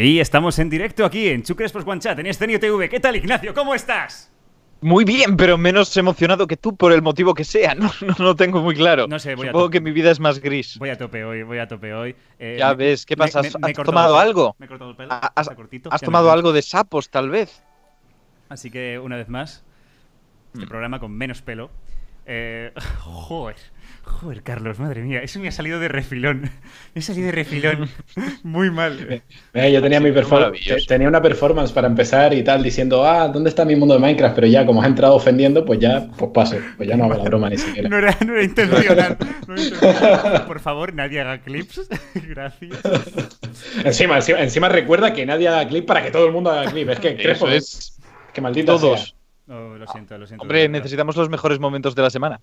Y estamos en directo aquí en Chucres One Chat, en Escenio TV. ¿Qué tal, Ignacio? ¿Cómo estás? Muy bien, pero menos emocionado que tú por el motivo que sea. No, no, no tengo muy claro. No sé, voy a Supongo to- que mi vida es más gris. Voy a tope hoy, voy a tope hoy. Eh, Ya me- ves, ¿qué pasa? me- ¿Has- me has tomado el algo? Me he cortado el pelo. ¿Has, está cortito, has tomado algo de sapos, tal vez? Así que, una vez más, este Mm. programa con menos pelo. Eh, joder, joder, Carlos, madre mía, eso me ha salido de refilón. Me ha salido de refilón. Muy mal. Mira, yo tenía, mi pero perfor- maravilloso. te- tenía una performance para empezar y tal, diciendo, ah, ¿dónde está mi mundo de Minecraft? Pero ya, como has entrado ofendiendo, pues ya, pues paso. Pues ya no hago la broma ni siquiera. No era, no era intencional. no era intencional. Por favor, nadie haga clips. Gracias. Encima, encima, encima recuerda que nadie haga clip para que todo el mundo haga clip. Es que Crespo, es. que maldito Todos. sea. Oh, lo siento, lo siento. Hombre, necesitamos los mejores momentos de la semana.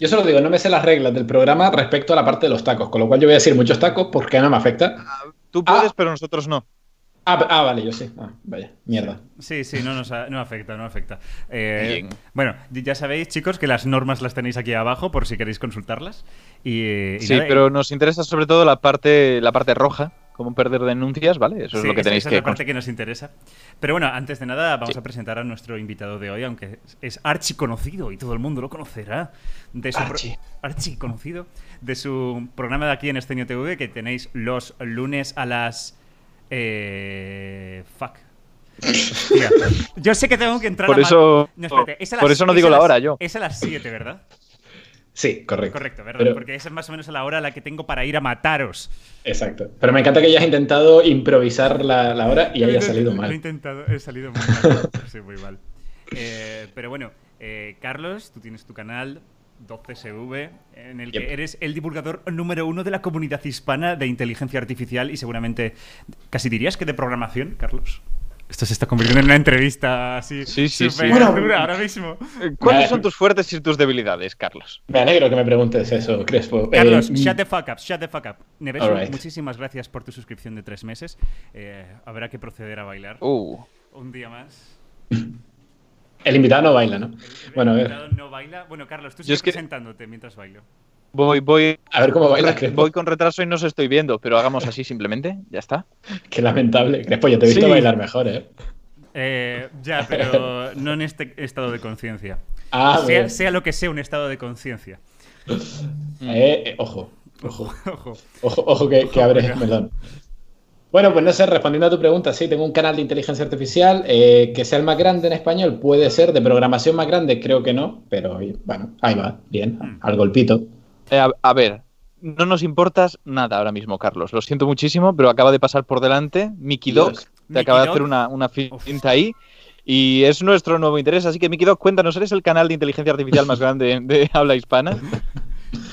Yo solo digo, no me sé las reglas del programa respecto a la parte de los tacos, con lo cual yo voy a decir muchos tacos porque no me afecta. Tú puedes, Ah. pero nosotros no. Ah, ah, vale, yo sí. Ah, vaya, mierda. Sí, sí, no nos no afecta, no afecta. Eh, Bien. bueno, ya sabéis, chicos, que las normas las tenéis aquí abajo por si queréis consultarlas. Y, eh, y Sí, nada, pero nos interesa sobre todo la parte, la parte roja, cómo perder denuncias, ¿vale? Eso es lo que tenéis esa que es la parte que nos interesa. Pero bueno, antes de nada, vamos Sí. a presentar a nuestro invitado de hoy, aunque es archi conocido y todo el mundo lo conocerá. De su pro- Archi. archi conocido. De su programa de aquí en Escenio TV que tenéis los lunes a las. Eh, fuck. Hostia. Yo sé que tengo que entrar Por a eso- No, espérate, es a por eso no es digo a la las- hora, yo. Es a las 7, ¿verdad? Sí, correcto. Correcto, ¿verdad? Pero- Porque esa es más o menos la hora a la que tengo para ir a mataros. Exacto. Pero me encanta que hayas intentado improvisar la, la hora y haya salido Lo he mal. intentado, he salido muy mal. sí, muy mal. Eh, pero bueno, eh, Carlos, tú tienes tu canal 12SV, en el que Yep. eres el divulgador número uno de la comunidad hispana de inteligencia artificial y seguramente, casi dirías que de programación, Carlos. Esto se está convirtiendo en una entrevista así Sí, sí. Bueno, dura ahora mismo. Eh, ¿Cuáles son tus fuertes y tus debilidades, Carlos? Me alegro que me preguntes eso, Crespo. Carlos, Eh, shut the fuck up, shut the fuck up. Nevesu, Alright. muchísimas gracias por tu suscripción de tres meses. Eh, habrá que proceder a bailar Uh, un día más. El invitado no baila, ¿no? Bueno, a El ver. invitado no baila. Bueno, Carlos, tú Yo sigue es que- presentándote mientras bailo. Voy, voy, A ver cómo baila Crespo. voy con retraso y no os estoy viendo, pero hagamos así simplemente, ya está. Qué lamentable. Crespo, yo te he visto Sí. bailar mejor, ¿eh? Eh, ya, pero no en este estado de conciencia. Ah, sea, lo que sea un estado de conciencia. Eh, eh, ojo, ojo. Ojo. Ojo, ojo que, que Ojo, abres cuidado. el melón. Bueno, pues no sé, respondiendo a tu pregunta, sí, tengo un canal de inteligencia artificial eh, que sea el más grande en español, puede ser, de programación más grande, creo que no, pero bueno, ahí va, bien, Mm. al golpito. Eh, a, a ver, no nos importas nada ahora mismo, Carlos. Lo siento muchísimo, pero acaba de pasar por delante Mickey Dog. Dios. Te Mickey acaba de Dog. hacer una, una Uf. finta ahí. Y es nuestro nuevo interés. Así que, Mickey Dog, cuéntanos, ¿eres el canal de inteligencia artificial más grande de habla hispana?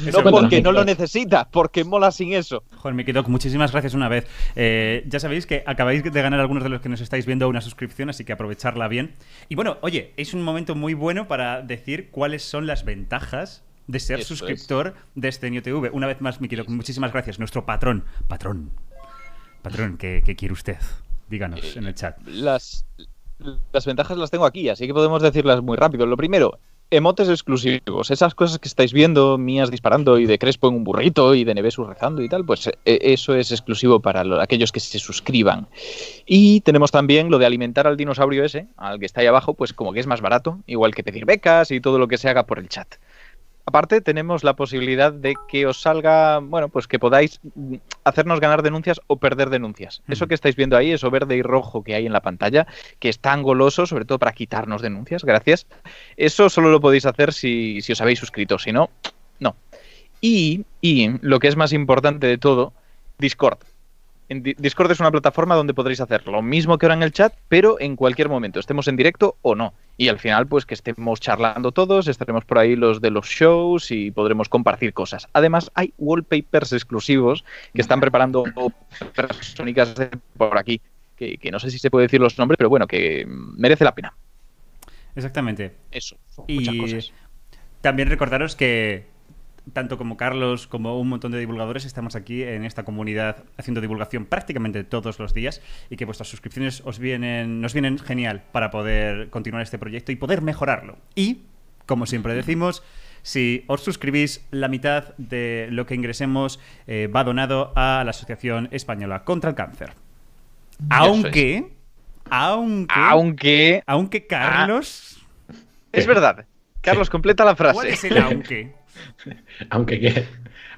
No porque no lo Dog. necesita, porque mola sin eso. Joder, Mickey Doc, muchísimas gracias una vez. Eh, ya sabéis que acabáis de ganar algunos de los que nos estáis viendo una suscripción, así que aprovecharla bien. Y bueno, oye, es un momento muy bueno para decir cuáles son las ventajas de ser Eso es. suscriptor de Escenio TV. Una vez más, Doc, muchísimas gracias. Nuestro patrón, patrón, patrón, ¿qué, qué quiere usted? Díganos en el chat. Las, las ventajas las tengo aquí, así que podemos decirlas muy rápido. Lo primero, emotes exclusivos. Esas cosas que estáis viendo, mías disparando y de Crespo en un burrito y de Nevesu rezando y tal, pues eh, eso es exclusivo para lo- aquellos que se suscriban. Y tenemos también lo de alimentar al dinosaurio ese, al que está ahí abajo, pues como que es más barato, igual que pedir becas y todo lo que se haga por el chat. Aparte, tenemos la posibilidad de que os salga, bueno, pues que podáis mm, hacernos ganar denuncias o perder denuncias. Eso que estáis viendo ahí, eso verde y rojo que hay en la pantalla, que es tan goloso, sobre todo para quitarnos denuncias, gracias. Eso solo lo podéis hacer si, si os habéis suscrito, si no, no. Y, y lo que es más importante de todo, Discord. En Discord es una plataforma donde podréis hacer lo mismo que ahora en el chat, pero en cualquier momento, estemos en directo o no. Y al final, pues que estemos charlando todos, estaremos por ahí los de los shows y podremos compartir cosas. Además, hay wallpapers exclusivos que están preparando persónicas por aquí, que, que no sé si se puede decir los nombres, pero bueno, que merece la pena. Exactamente. Eso, son Y muchas cosas. también recordaros que tanto como Carlos como un montón de divulgadores estamos aquí en esta comunidad haciendo divulgación prácticamente todos los días y que vuestras suscripciones os vienen nos vienen genial para poder continuar este proyecto y poder mejorarlo. Y como siempre decimos, si os suscribís, la mitad de lo que ingresemos eh, va donado a la Asociación Española contra el Cáncer. Aunque, aunque, Aunque. aunque Carlos, Es verdad. Carlos, completa la ¿cuál frase. es el aunque? Aunque qué.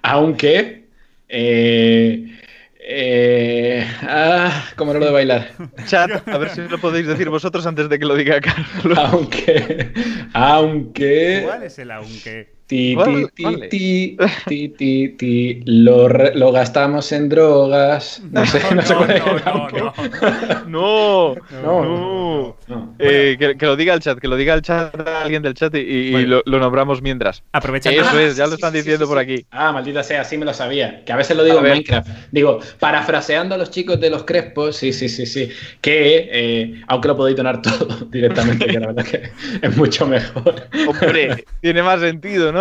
Aunque. Eh, eh, ah, como no lo de bailar. Chat, a ver si lo podéis decir vosotros antes de que lo diga Carlos. Aunque. Aunque. ¿Cuál es el aunque? Ti, ¿Cuál- ti, es? ti, ti, ti, ti, Lo, lo gastamos en drogas. No sé, no, sé cuál es el no, aunque. no. No, No, no. no. Eh, que, que lo diga el chat, que lo diga el chat a alguien del chat y, y Bueno. lo, lo nombramos mientras. Aprovechando. Eso Ah, es, ya lo sí, están sí, diciendo sí, por aquí. Ah, maldita sea, sí me lo sabía. Que a veces lo digo A en ver. Minecraft. Digo, parafraseando a los chicos de los Crespos, sí, sí, sí, sí. Que, eh, aunque lo podéis donar todo directamente, que la verdad que es mucho mejor. Hombre, tiene más sentido, ¿no?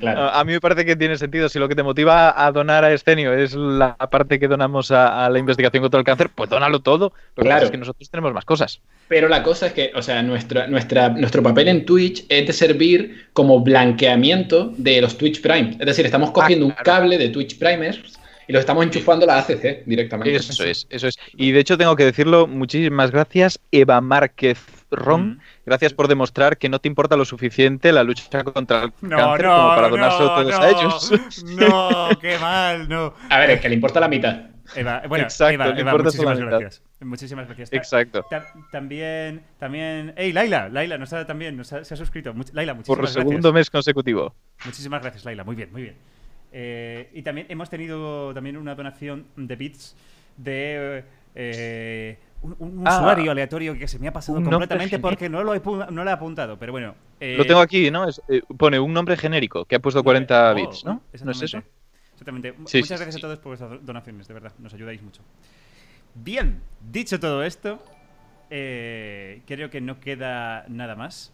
Claro. A, mí me parece que tiene sentido. Si lo que te motiva a donar a Escenio es la parte que donamos a, a la investigación contra el cáncer, pues dónalo todo. Lo Claro. es que nosotros tenemos más cosas. Pero la cosa es que, o sea, nuestra, nuestra, nuestro papel en Twitch es de servir como blanqueamiento de los Twitch Prime. Es decir, estamos cogiendo un claro. cable de Twitch Primers y lo estamos enchufando a la ACC directamente. Eso es, eso es. Y de hecho tengo que decirlo, muchísimas gracias, Eva Márquez Ron. Mm. Gracias por demostrar que no te importa lo suficiente la lucha contra el No, cáncer no, como para no, donárselo todos no, a ellos. No, qué mal, no. A ver, es que le importa la mitad. Eva, bueno, Exacto, Eva, Eva, muchísimas gracias. Muchísimas gracias. Exacto. ta- también, también. ¡Ey, Laila! Laila nos ha, también nos ha- se ha suscrito. Much- Laila, Por muchísimas gracias. segundo mes consecutivo. Muchísimas gracias, Laila. Muy bien, muy bien. Eh, y también hemos tenido también una donación de bits de eh, un, un Ah. usuario aleatorio que se me ha pasado completamente porque no lo he, no lo he apuntado. Pero bueno. eh, Lo tengo aquí, ¿no? Es- eh, pone un nombre genérico que ha puesto 40 Oh, bits, ¿no? ¿No es exactamente. eso? Exactamente. Sí, Muchas sí, gracias sí. a todos por vuestras donaciones, de verdad. Nos ayudáis mucho. Bien, dicho todo esto, eh, creo que no queda nada más.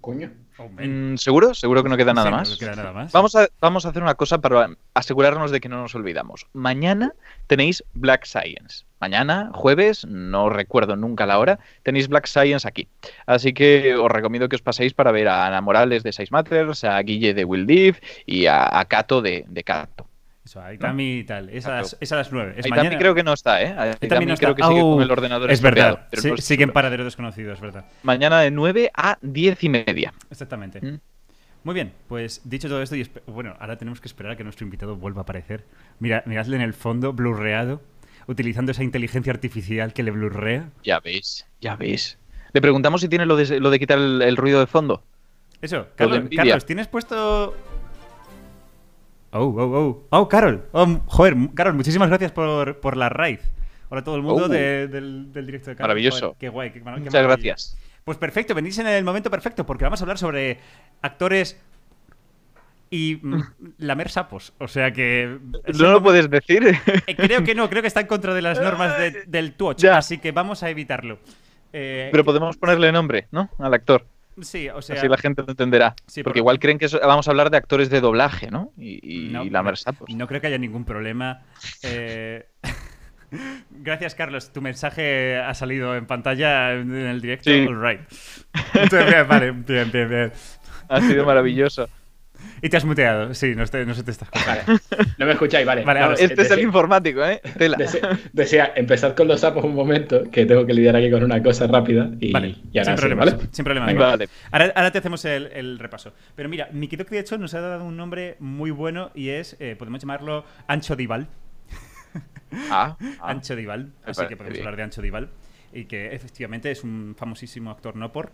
Coño. Oh. Mm, ¿Seguro? ¿Seguro que no queda nada Sí, más? No queda nada más. Vamos a, vamos a hacer una cosa para asegurarnos de que no nos olvidamos. Mañana tenéis Black Science. Mañana, jueves, no recuerdo nunca la hora, tenéis Black Science aquí. Así que os recomiendo que os paséis para ver a Ana Morales de Size Matters, a Guille de Will Live y a, a Cato de, de Cato. Eso, y tal. Es a las, es a las 9. Es Ahí mañana. creo que no está, ¿eh? Ahí Ahí también, también no creo está. que sigue con el ordenador Es verdad. pero Sí, no sigue en paradero desconocido, es verdad. Mañana de 9 a 10 y media. Exactamente. Mm. Muy bien, pues dicho todo esto, y bueno, ahora tenemos que esperar a que nuestro invitado vuelva a aparecer. Mira, miradle en el fondo, blurreado, utilizando esa inteligencia artificial que le blurrea. Ya veis, ya veis. Le preguntamos si tiene lo de, lo de quitar el, el ruido de fondo. Eso, Carlos. Carlos, ¿tienes puesto...? Oh, oh, oh. Oh, Carol. Oh, joder, Carol, muchísimas gracias por, por la raíz. Hola a todo el mundo Oh. de- del, del directo de Carlos. Maravilloso. Joder, qué guay, qué, qué Muchas gracias. Pues perfecto, venís en el momento perfecto, porque vamos a hablar sobre actores y mm, lamer sapos. O sea que... es ¿No lo puedes decir? Eh, Creo que no, creo que está en contra de las normas de- del Twitch, Ya. así que vamos a evitarlo. Eh, Pero podemos ponerle nombre, ¿no? Al actor. Sí, o sea... Así la gente lo entenderá. Sí, Porque igual creen que eso- vamos a hablar de actores de doblaje, ¿no? Y, y, No, y lamer no- sapos. No creo que haya ningún problema. Eh, Gracias, Carlos. Tu mensaje ha salido en pantalla en el directo. Sí. All right. Entonces, bien, vale, bien, bien, bien. Ha sido maravilloso. Y te has muteado. Sí, no, te- no se te está escuchando. No me escucháis, vale. Vale, No, Este es el informático, ¿eh? Tela. dese- Decía, empezad con los sapos un momento, que tengo que lidiar aquí con una cosa rápida. Y, Vale, y ahora sin sí, problemas. ¿vale? Sin problemas. Venga. Vale. Ahora, ahora te hacemos el, el repaso. Pero mira, Mikidoki de hecho nos ha dado un nombre muy bueno y es, eh, podemos llamarlo Ancho Dival. Ah, ah. Ancho Dival. Así que podemos bien. hablar de Ancho Dival. Y que efectivamente es un famosísimo actor no por.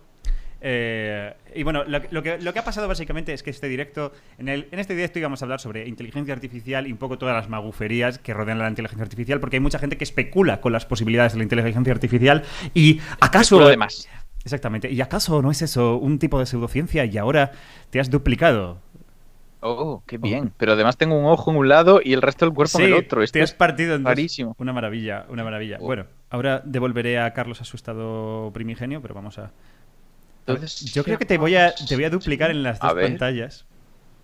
Eh, y bueno, lo, que- lo que, lo que ha pasado básicamente es que este directo, en, el, en este directo íbamos a hablar sobre inteligencia artificial y un poco todas las maguferías que rodean a la inteligencia artificial, porque hay mucha gente que especula con las posibilidades de la inteligencia artificial. ¿Y acaso... Lo demás. Exactamente. ¿Y acaso no es eso un tipo de pseudociencia y ahora te has duplicado? Oh, qué bien. Pero además tengo un ojo en un lado y el resto del cuerpo en el otro. Esto te has partido en rarísimo. Una maravilla, una maravilla. Oh. Bueno, ahora devolveré a Carlos a su estado primigenio, pero vamos a... Entonces, Yo creo que te voy a, te voy a duplicar en las dos pantallas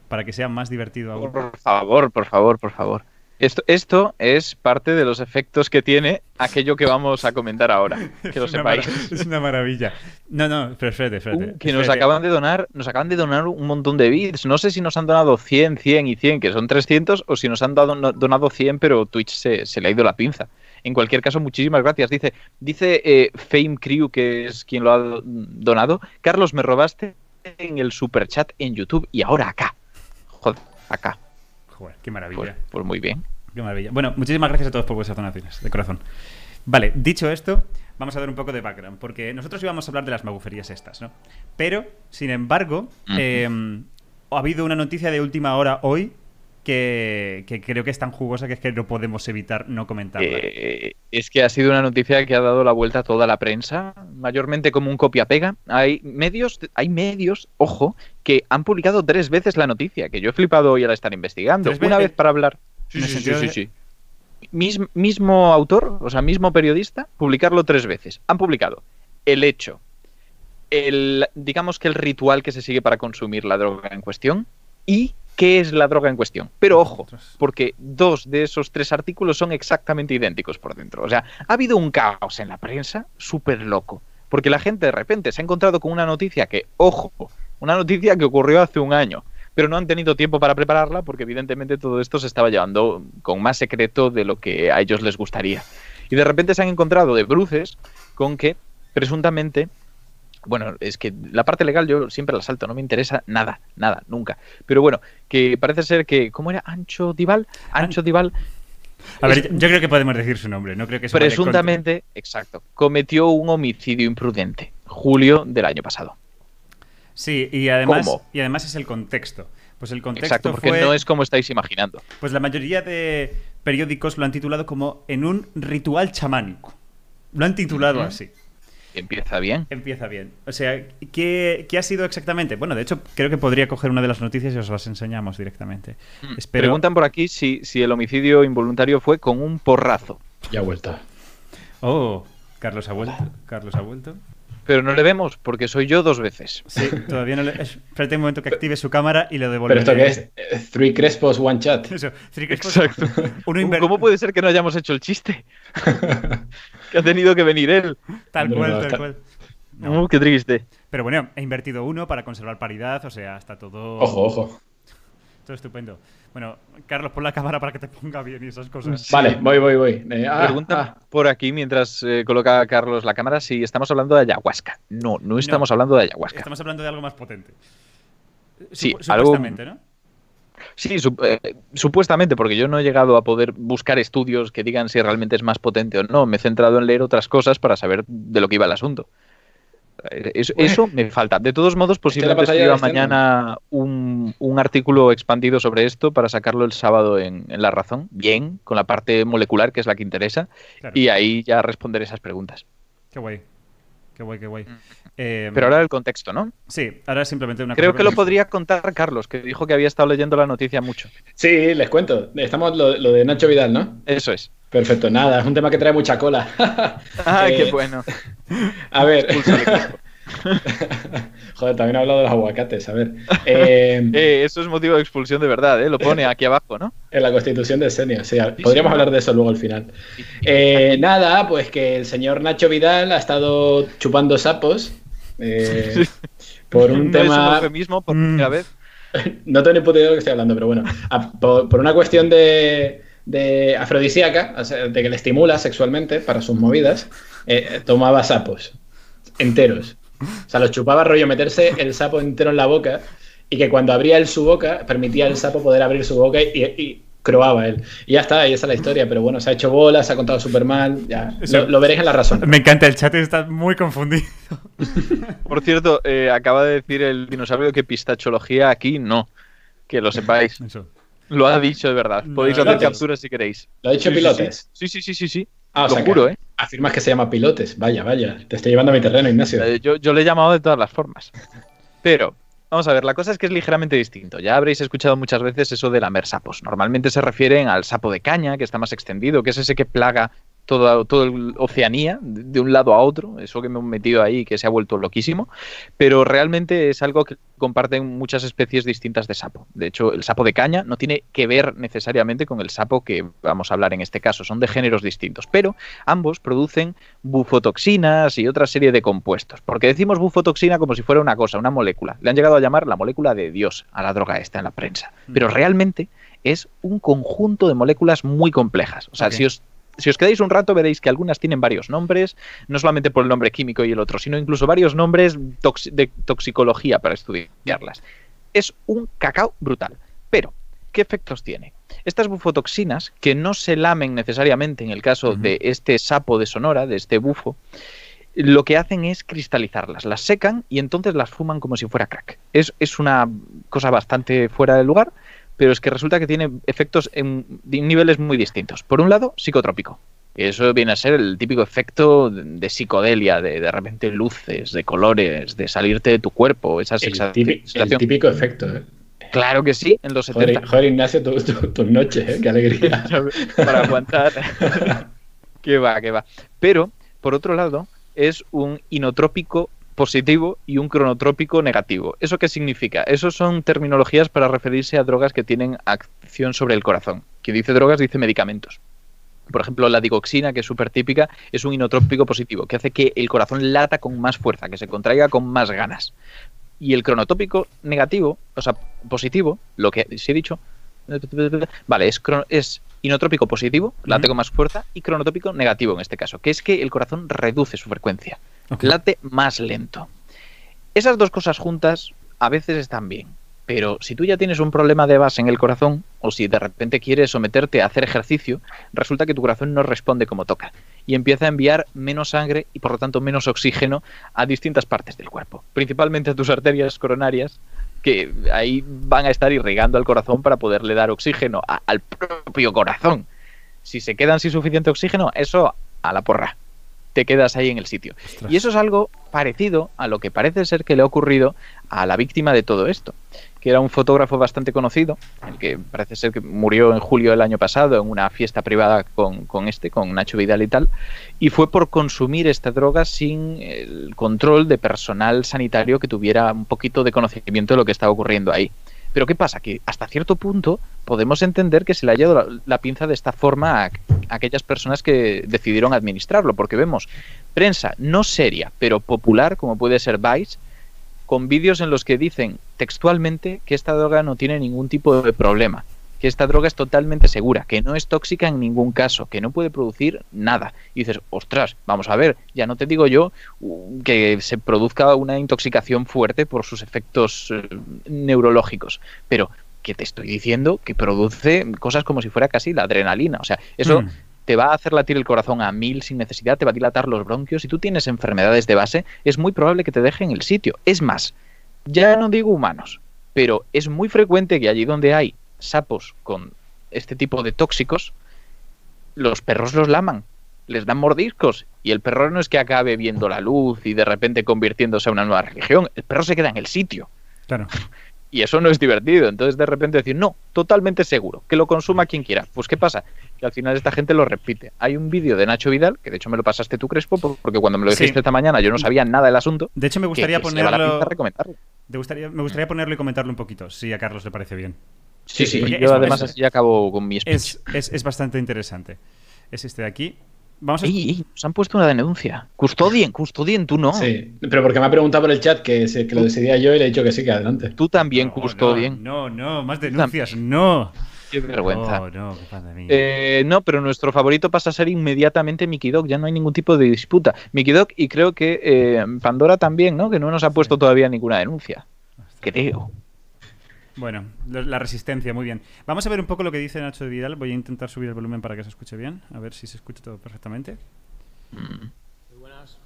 para que sea más divertido aún. Por favor, por favor, por favor. Esto, esto es parte de los efectos que tiene aquello que vamos a comentar ahora. Que lo sepáis. Es una maravilla. No, no, pero espérate, espérate. Uh, que nos espérate. acaban de donar, nos acaban de donar un montón de bits. No sé si nos han donado 100, 100 y 100, que son 300, o si nos han dado, donado 100, pero Twitch se, se le ha ido la pinza. En cualquier caso, muchísimas gracias. Dice, dice eh, Fame Crew, que es quien lo ha donado. Carlos, me robaste en el super chat en YouTube y ahora acá. Joder, acá. Joder, qué maravilla. Pues, pues muy bien. Qué maravilla. Bueno, muchísimas gracias a todos por vuestras donaciones, de corazón. Vale, dicho esto, vamos a dar un poco de background, porque nosotros íbamos a hablar de las maguferías estas, ¿no? Pero, sin embargo, eh, ha habido una noticia de última hora hoy que, que creo que es tan jugosa que es que no podemos evitar no comentarla. Eh, es que ha sido una noticia que ha dado la vuelta a toda la prensa, mayormente como un copia-pega. Hay medios, hay medios, ojo, que han publicado tres veces la noticia, que yo he flipado hoy al estar investigando. ¿Tres Una vez para hablar. Sí, sí, sí, sí, sí. Mis- mismo autor, o sea, mismo periodista, publicarlo tres veces. Han publicado el hecho, el, digamos que el ritual que se sigue para consumir la droga en cuestión y qué es la droga en cuestión. Pero ojo, porque dos de esos tres artículos son exactamente idénticos por dentro. O sea, ha habido un caos en la prensa súper loco. Porque la gente de repente se ha encontrado con una noticia que, ojo, una noticia que ocurrió hace un año, pero no han tenido tiempo para prepararla porque evidentemente todo esto se estaba llevando con más secreto de lo que a ellos les gustaría. Y de repente se han encontrado de bruces con que presuntamente bueno, es que la parte legal yo siempre la salto, no me interesa nada, nada, nunca. Pero bueno, que parece ser que, ¿cómo era? Ancho Dival. Ancho Dival A ver, es- yo, creo que podemos decir su nombre, no creo que presuntamente, exacto, cometió un homicidio imprudente, julio del año pasado. Sí, y además, ¿Cómo? y además es el contexto. Pues el contexto Exacto, porque fue... no es como estáis imaginando. Pues la mayoría de periódicos lo han titulado como en un ritual chamánico. Lo han titulado así. Empieza bien. Empieza bien. O sea, ¿qué, qué ha sido exactamente? Bueno, de hecho, creo que podría coger una de las noticias y os las enseñamos directamente. Espero... Preguntan por aquí si, si el homicidio involuntario fue con un porrazo. Ya ha vuelto. Oh, Carlos ha vuelto. Carlos ha vuelto. Pero no le vemos porque soy yo dos veces. Sí, todavía no le... es- Espérate un momento que active su cámara y lo ¿Pero devolveré. esto qué es? Three Crespos, One Chat. Eso, Three Crespos, Exacto. Uno inver- ¿Cómo puede ser que no hayamos hecho el chiste? que ha tenido que venir él. Tal cual, no, tal está- cual. No. Uh, qué triste. Pero bueno, he invertido uno para conservar paridad, o sea, está todo... Ojo, ojo. Todo estupendo. Bueno, Carlos, pon la cámara para que te ponga bien y esas cosas. Sí. Vale, voy, voy, voy. Eh, ah, Preguntan ah. por aquí mientras eh, coloca Carlos la cámara si estamos hablando de ayahuasca. No, no estamos No. hablando de ayahuasca. Estamos hablando de algo más potente. Sí, Supu- algo- supuestamente, ¿no? Sí, sup- eh, supuestamente, porque yo no he llegado a poder buscar estudios que digan si realmente es más potente o no. Me he centrado en leer otras cosas para saber de lo que iba el asunto. Eh, Eso, me falta. De todos modos, posiblemente escriba mañana un, un artículo expandido sobre esto para sacarlo el sábado en, en La Razón. Bien, con la parte molecular, que es la que interesa. Claro. Y ahí ya responder esas preguntas. Qué guay. Qué guay, qué guay. Eh, Pero ahora el contexto, ¿no? Sí, ahora simplemente una Creo que lo podría contar Carlos, que dijo que había estado leyendo la noticia mucho. Sí, les cuento. Estamos lo, lo de Nacho Vidal, ¿no? Eso es. Perfecto, nada, es un tema que trae mucha cola. Ah, Eh, qué bueno. A ver. Joder, también he hablado de los aguacates. A ver. Eh, Eh, eso es motivo de expulsión de verdad, ¿eh? Lo pone aquí abajo, ¿no? En la constitución del senio, sí. Podríamos hablar de eso luego al final. Eh, nada, pues que el señor Nacho Vidal ha estado chupando sapos por un No es un tema... eufemismo por Mm. primera vez. No tengo ni puta idea de lo que estoy hablando, pero bueno. a- por, por una cuestión de, de afrodisíaca, o sea, de que le estimula sexualmente para sus movidas, eh, tomaba sapos enteros. O sea, los chupaba rollo meterse el sapo entero en la boca y que cuando abría él su boca, permitía al sapo poder abrir su boca y, y croaba él. Y ya está, y esa es la historia. Pero bueno, se ha hecho bola, se ha contado súper mal. Ya, Eso- lo, lo veréis en la razón. Me encanta, el chat está muy confundido. Por cierto, eh, acaba de decir el dinosaurio que pistachología aquí no. Que lo sepáis. Eso. Lo ha dicho de verdad. Podéis no, hacer capturas si queréis. Lo ha dicho Sí, sí, Pilotes. Sí, sí, sí, sí, sí. Ah, o lo sea, juro, que ¿eh? Afirmas que se llama Pilotes. Vaya, vaya. Te estoy llevando a mi terreno, Ignacio. Eh, yo, yo le he llamado de todas las formas. Pero, vamos a ver, la cosa es que es ligeramente distinto. Ya habréis escuchado muchas veces eso de lamer sapos. Normalmente se refieren al sapo de caña, que está más extendido, que es ese que plaga toda, todo el Oceanía, de un lado a otro, eso que me he metido ahí, que se ha vuelto loquísimo. Pero realmente es algo que comparten muchas especies distintas de sapo. De hecho, el sapo de caña no tiene que ver necesariamente con el sapo que vamos a hablar en este caso, son de géneros distintos. Pero ambos producen bufotoxinas y otra serie de compuestos. Porque decimos bufotoxina como si fuera una cosa, una molécula. Le han llegado a llamar la molécula de Dios a la droga esta en la prensa. Pero Mm. realmente es un conjunto de moléculas muy complejas. O sea, si os si os quedáis un rato veréis que algunas tienen varios nombres, no solamente por el nombre químico y el otro, sino incluso varios nombres tox- de toxicología para estudiarlas. Es un cacao brutal. Pero, ¿qué efectos tiene? Estas bufotoxinas, que no se lamen necesariamente en el caso de este sapo de Sonora, de este bufo, lo que hacen es cristalizarlas, las secan y entonces las fuman como si fuera crack. Es, es una cosa bastante fuera de lugar, pero es que resulta que tiene efectos en niveles muy distintos. Por un lado, psicotrópico. Eso viene a ser el típico efecto de, de psicodelia, de de repente luces, de colores, de salirte de tu cuerpo, esa El, el típico efecto. ¿eh? Claro que sí, en los 70. Joder, joder, Ignacio, tu- tu- tus noches, ¿eh? qué alegría. para aguantar. que va, que va. Pero, por otro lado, es un inotrópico positivo y un cronotrópico negativo. ¿Eso qué significa? Eso son terminologías para referirse a drogas que tienen acción sobre el corazón. Quien dice drogas dice medicamentos. Por ejemplo, la digoxina, que es súper típica, es un inotrópico positivo, que hace que el corazón lata con más fuerza, que se contraiga con más ganas. Y el cronotópico negativo, o sea, positivo, lo que sí he dicho, vale, es, crono- es inotrópico positivo, late con más fuerza, y cronotópico negativo en este caso, que es que el corazón reduce su frecuencia. Late más lento. Esas dos cosas juntas a veces están bien, pero si tú ya tienes un problema de base en el corazón, o si de repente quieres someterte a hacer ejercicio, resulta que tu corazón no responde como toca y empieza a enviar menos sangre y por lo tanto menos oxígeno a distintas partes del cuerpo, principalmente a tus arterias coronarias, que ahí van a estar irrigando al corazón para poderle dar oxígeno al propio corazón. Si se quedan sin suficiente oxígeno, eso a la porra. Te quedas ahí en el sitio. Ostras. Y eso es algo parecido a lo que parece ser que le ha ocurrido a la víctima de todo esto, que era un fotógrafo bastante conocido, el que parece ser que murió en julio del año pasado en una fiesta privada con, con este, con Nacho Vidal y tal, y fue por consumir esta droga sin el control de personal sanitario que tuviera un poquito de conocimiento de lo que estaba ocurriendo ahí. Pero ¿qué pasa? Que hasta cierto punto podemos entender que se le dado la, la pinza de esta forma a, a aquellas personas que decidieron administrarlo, porque vemos prensa no seria, pero popular, como puede ser Vice, con vídeos en los que dicen textualmente que esta droga no tiene ningún tipo de problema, que esta droga es totalmente segura, que no es tóxica en ningún caso, que no puede producir nada. Y dices, ostras, vamos a ver, ya no te digo yo que se produzca una intoxicación fuerte por sus efectos eh, neurológicos, pero que te estoy diciendo que produce cosas como si fuera casi la adrenalina. O sea, eso Mm. te va a hacer latir el corazón a mil sin necesidad, te va a dilatar los bronquios. Si tú tienes enfermedades de base, es muy probable que te dejen el sitio. Es más, ya no digo humanos, pero es muy frecuente que allí donde hay sapos con este tipo de tóxicos, los perros los laman, les dan mordiscos y el perro no es que acabe viendo la luz y de repente convirtiéndose a una nueva religión, el perro se queda en el sitio. Claro. Y eso no es divertido. Entonces, de repente decir, no, totalmente seguro, que lo consuma quien quiera. Pues, ¿qué pasa? Que al final esta gente lo repite. Hay un vídeo de Nacho Vidal, que de hecho me lo pasaste tú, Crespo, por- porque cuando me lo Sí. dijiste esta mañana yo no sabía nada del asunto. De hecho, me gustaría que ponerlo. gustaría, me gustaría ponerlo y comentarlo un poquito, si a Carlos le parece bien. Sí, sí. Porque Yo es- además es- así acabo con mi speech. Es, es, es bastante interesante. Es este de aquí. Vamos a. Ey, ey, nos han puesto una denuncia. Custodien, custodien, tú no. Sí, pero porque me ha preguntado por el chat que, se- que lo decidía yo y le he dicho que sí, que adelante. Tú también No, custodien. No, no, no, más denuncias, no. Qué vergüenza. No, no, qué. Eh, no, pero nuestro favorito pasa a ser inmediatamente Mickey Dog. Ya no hay ningún tipo de disputa. Mickey Dog y creo que eh, Pandora también, ¿no? Que no nos ha puesto todavía ninguna denuncia. Creo. Bueno, lo- la resistencia, muy bien. Vamos a ver un poco lo que dice Nacho de Vidal. Voy a intentar subir el volumen para que se escuche bien. A ver si se escucha todo perfectamente. Muy buenas.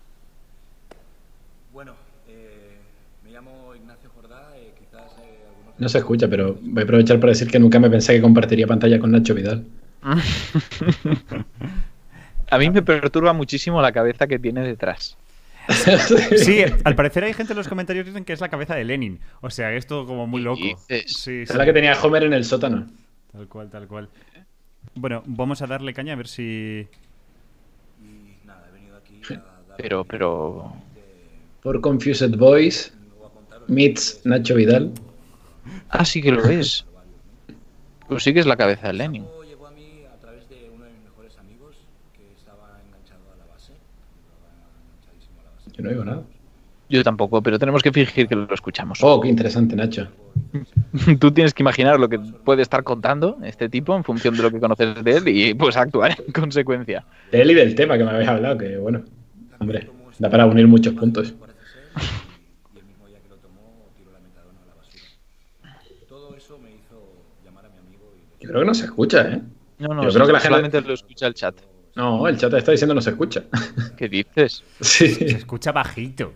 Bueno, eh, me llamo Ignacio Jordá. eh, quizás eh, algunos. No se escucha, pero voy a aprovechar para decir que nunca me pensé que compartiría pantalla con Nacho Vidal. A mí me perturba muchísimo la cabeza que tiene detrás. Sí, al parecer hay gente en los comentarios que dicen que es la cabeza de Lenin. O sea, es todo como muy loco. Sí, Es sí. la que tenía Homer en el sótano. Tal cual, tal cual. Bueno, vamos a darle caña a ver si. Y nada, he venido aquí a dar. Pero, pero. Por Confused Boys meets Nacho Vidal. Ah, sí que lo es. Pues sí que es la cabeza de Lenin. Esto llegó a mí a través de uno de mis mejores amigos que estaba enganchado a la base. Estaba enganchadísimo a la base. Yo no oigo nada. Yo tampoco, pero tenemos que fingir que lo escuchamos. Oh, qué interesante, Nacho. Tú tienes que imaginar lo que puede estar contando este tipo en función de lo que conoces de él y pues actuar en consecuencia. De él y del tema que me habéis hablado, que bueno, hombre, da para unir muchos puntos. Yo creo que no se escucha, ¿eh? No, no, Yo creo que la gente- solamente lo escucha el chat. No, el chat está diciendo no se escucha. ¿Qué dices? Se Sí, escucha bajito.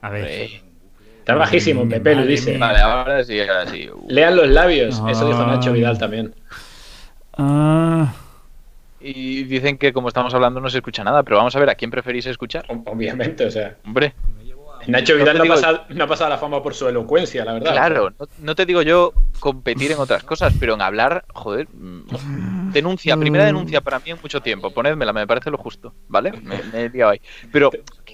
A ver. Eh, está bajísimo, Pepe lo dice. Vale, ahora sí, ahora sí. Uh. Lean los labios, eso dijo. Nacho Vidal también. Ah, Y dicen que como estamos hablando no se escucha nada, pero vamos a ver a quién preferís escuchar. Ob- Obviamente, o sea. Hombre, Nacho No Vidal no, ha pasado, no ha pasado la fama por su elocuencia, la verdad. claro, no, no te digo yo competir en otras cosas, pero en hablar, joder, mm, denuncia, primera denuncia para mí en mucho tiempo, ponedmela, me parece lo justo, ¿vale? Me, me he liado ahí. Pero,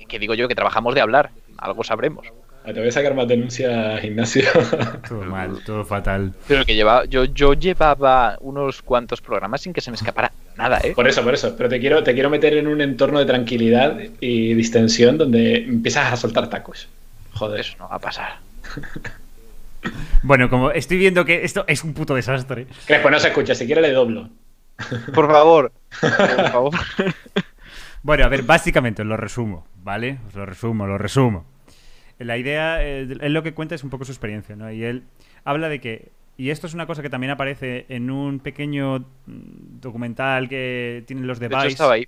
que digo yo que trabajamos de hablar, algo sabremos. Ah, Te voy a sacar más denuncias, Ignacio. todo mal, todo fatal. Pero que lleva, yo, yo llevaba unos cuantos programas sin que se me escapara nada, ¿eh? por eso, por eso. Pero te quiero, te quiero meter en un entorno de tranquilidad y distensión donde empiezas a soltar tacos. Joder. Eso no va a pasar. Bueno, como estoy viendo que esto es un puto desastre. Crespo, no se escucha. Si quiere le doblo. Por favor, por favor. Bueno, a ver, básicamente os lo resumo, ¿vale? Os lo resumo, lo resumo. La idea, eh, él lo que cuenta es un poco su experiencia, ¿no? Y él habla de que, y esto es una cosa que también aparece en un pequeño mm, documental que tienen los de De hecho, Vice. estaba ahí.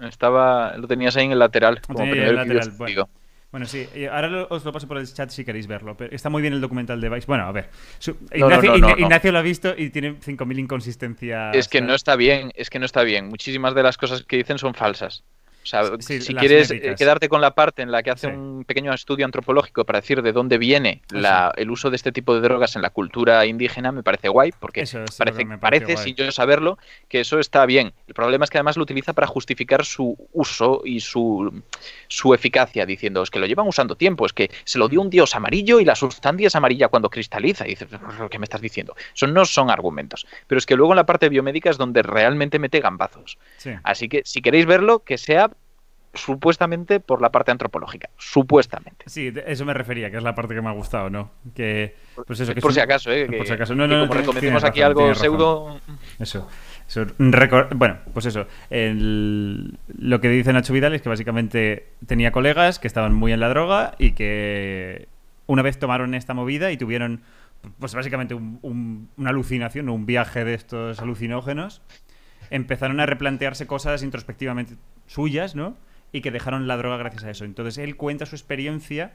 Estaba, lo tenías ahí en el lateral. Como tenía primer el lateral, bueno. Bueno, sí, y ahora lo- os lo paso por el chat si queréis verlo. Pero está muy bien el documental de Vice. Bueno, a ver. su- Ignacio, no, no, Igna- no. Ignacio lo ha visto y tiene 5.000 inconsistencias. Es que no está bien, es que no está bien. Muchísimas de las cosas que dicen son falsas. O sea, Sí, si quieres eh, quedarte con la parte en la que hace Sí. un pequeño estudio antropológico para decir de dónde viene la- el uso de este tipo de drogas en la cultura indígena, me parece guay, porque Eso parece, me parece sin yo saberlo, que eso está bien. El problema es que además lo utiliza para justificar su uso y su, su eficacia, diciendo, es que lo llevan usando tiempo, es que se lo dio un dios amarillo y la sustancia es amarilla cuando cristaliza. Y dices, ¿qué me estás diciendo? Eso no son argumentos. Pero es que luego en la parte biomédica es donde realmente mete gambazos. Sí. Así que si queréis verlo, que sea supuestamente por la parte antropológica. Supuestamente. Sí, eso me refería, que es la parte que me ha gustado, ¿no? Que, pues eso, que por es si un- acaso, ¿eh? Por si acaso. No, no, como recomendemos aquí algo pseudo... Eso. eso. Bueno, pues eso. El- lo que dice Nacho Vidal es que básicamente tenía colegas que estaban muy en la droga y que una vez tomaron esta movida y tuvieron, pues básicamente un- un- una alucinación, un viaje de estos alucinógenos, empezaron a replantearse cosas introspectivamente suyas, ¿no? Y que dejaron la droga gracias a eso. Entonces él cuenta su experiencia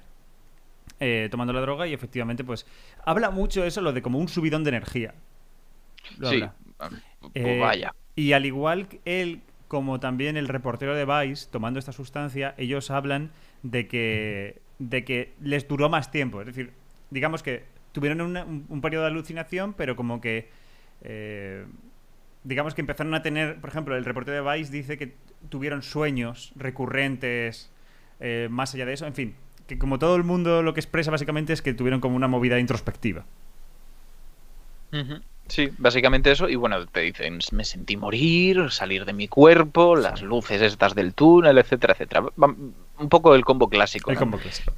eh, tomando la droga y efectivamente, pues habla mucho eso, lo de como un subidón de energía. Lo Sí, habla. pues Eh, vaya. Y al igual que él, como también el reportero de Vice, tomando esta sustancia, ellos hablan de que, de que les duró más tiempo. Es decir, digamos que tuvieron una- un, un periodo de alucinación, pero como que. eh, digamos que empezaron a tener. Por ejemplo, el reportero de Vice dice que tuvieron sueños recurrentes eh, más allá de eso. En fin, que como todo el mundo lo que expresa básicamente es que tuvieron como una movida introspectiva. Sí, básicamente eso. Y bueno, te dicen, me sentí morir, salir de mi cuerpo, las luces estas del túnel, etcétera, etcétera. Un poco el combo clásico. El ¿no? combo clásico.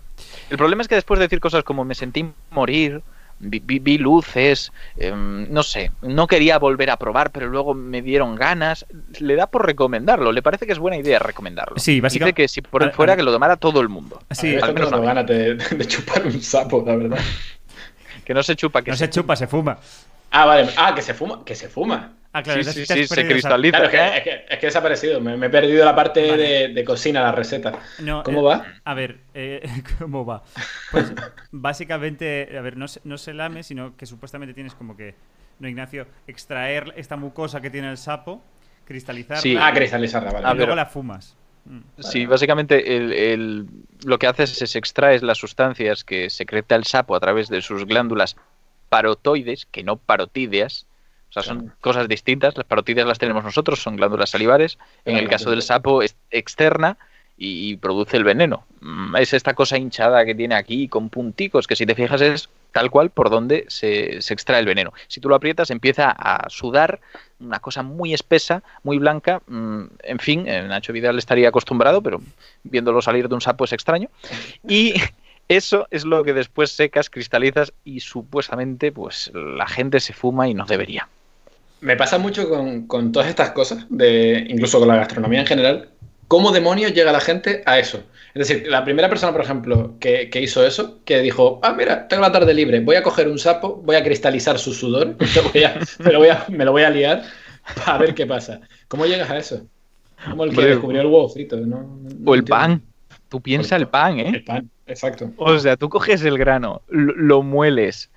El problema es que después de decir cosas como me sentí morir, vi, vi- vi luces, em, no sé, no quería volver a probar, pero luego me dieron ganas, le da por recomendarlo, le parece que es buena idea recomendarlo. Sí, Dice básicamente- que si por él fuera que lo tomara todo el mundo. Sí, al menos mí. ganas de, de chupar un sapo, la verdad. Que no se chupa, que No se chupa, se fuma. Ah, vale. Ah, que se fuma. Que se fuma. Ah, claro, Sí, se cristaliza. Claro, es que, es que, es que he desaparecido. Me, me he perdido la parte Vale. de, de cocina, la receta. No, ¿Cómo eh, va? A ver, eh, ¿cómo va? Pues básicamente, a ver, no se, no se lame, sino que supuestamente tienes como que, no, Ignacio, extraer esta mucosa que tiene el sapo, cristalizarla Sí. Ah, cristalizarla, vale. y A luego ver. la fumas. Mm. Sí, básicamente el, el- lo que haces es extraes las sustancias que secreta el sapo a través de sus glándulas parotoides, que no parotídeas. O sea, son cosas distintas. Las parotídeas las tenemos nosotros, son glándulas salivares. En el caso del sapo es externa y, produce el veneno. Mm, Es esta cosa hinchada que tiene aquí con punticos, que si te fijas es tal cual por donde se, se extrae el veneno. Si tú lo aprietas empieza a sudar una cosa muy espesa, muy blanca. mm, En fin, Nacho Vidal estaría acostumbrado, pero viéndolo salir de un sapo es extraño. Y Eso es lo que después secas, cristalizas y supuestamente pues la gente se fuma y no debería. Me pasa mucho con, con todas estas cosas, de, incluso con la gastronomía en general. ¿Cómo demonios llega la gente a eso? Es decir, la primera persona, por ejemplo, que, que hizo eso, que dijo, ah, mira, tengo la tarde libre, voy a coger un sapo, voy a cristalizar su sudor, me lo voy a, me lo voy a, me lo voy a liar para ver qué pasa. ¿Cómo llegas a eso? Como el que descubrió el huevo frito. ¿no? O el pan. Tú piensa el pan, ¿eh? El pan, exacto. O sea, tú coges el grano, lo, lo mueles,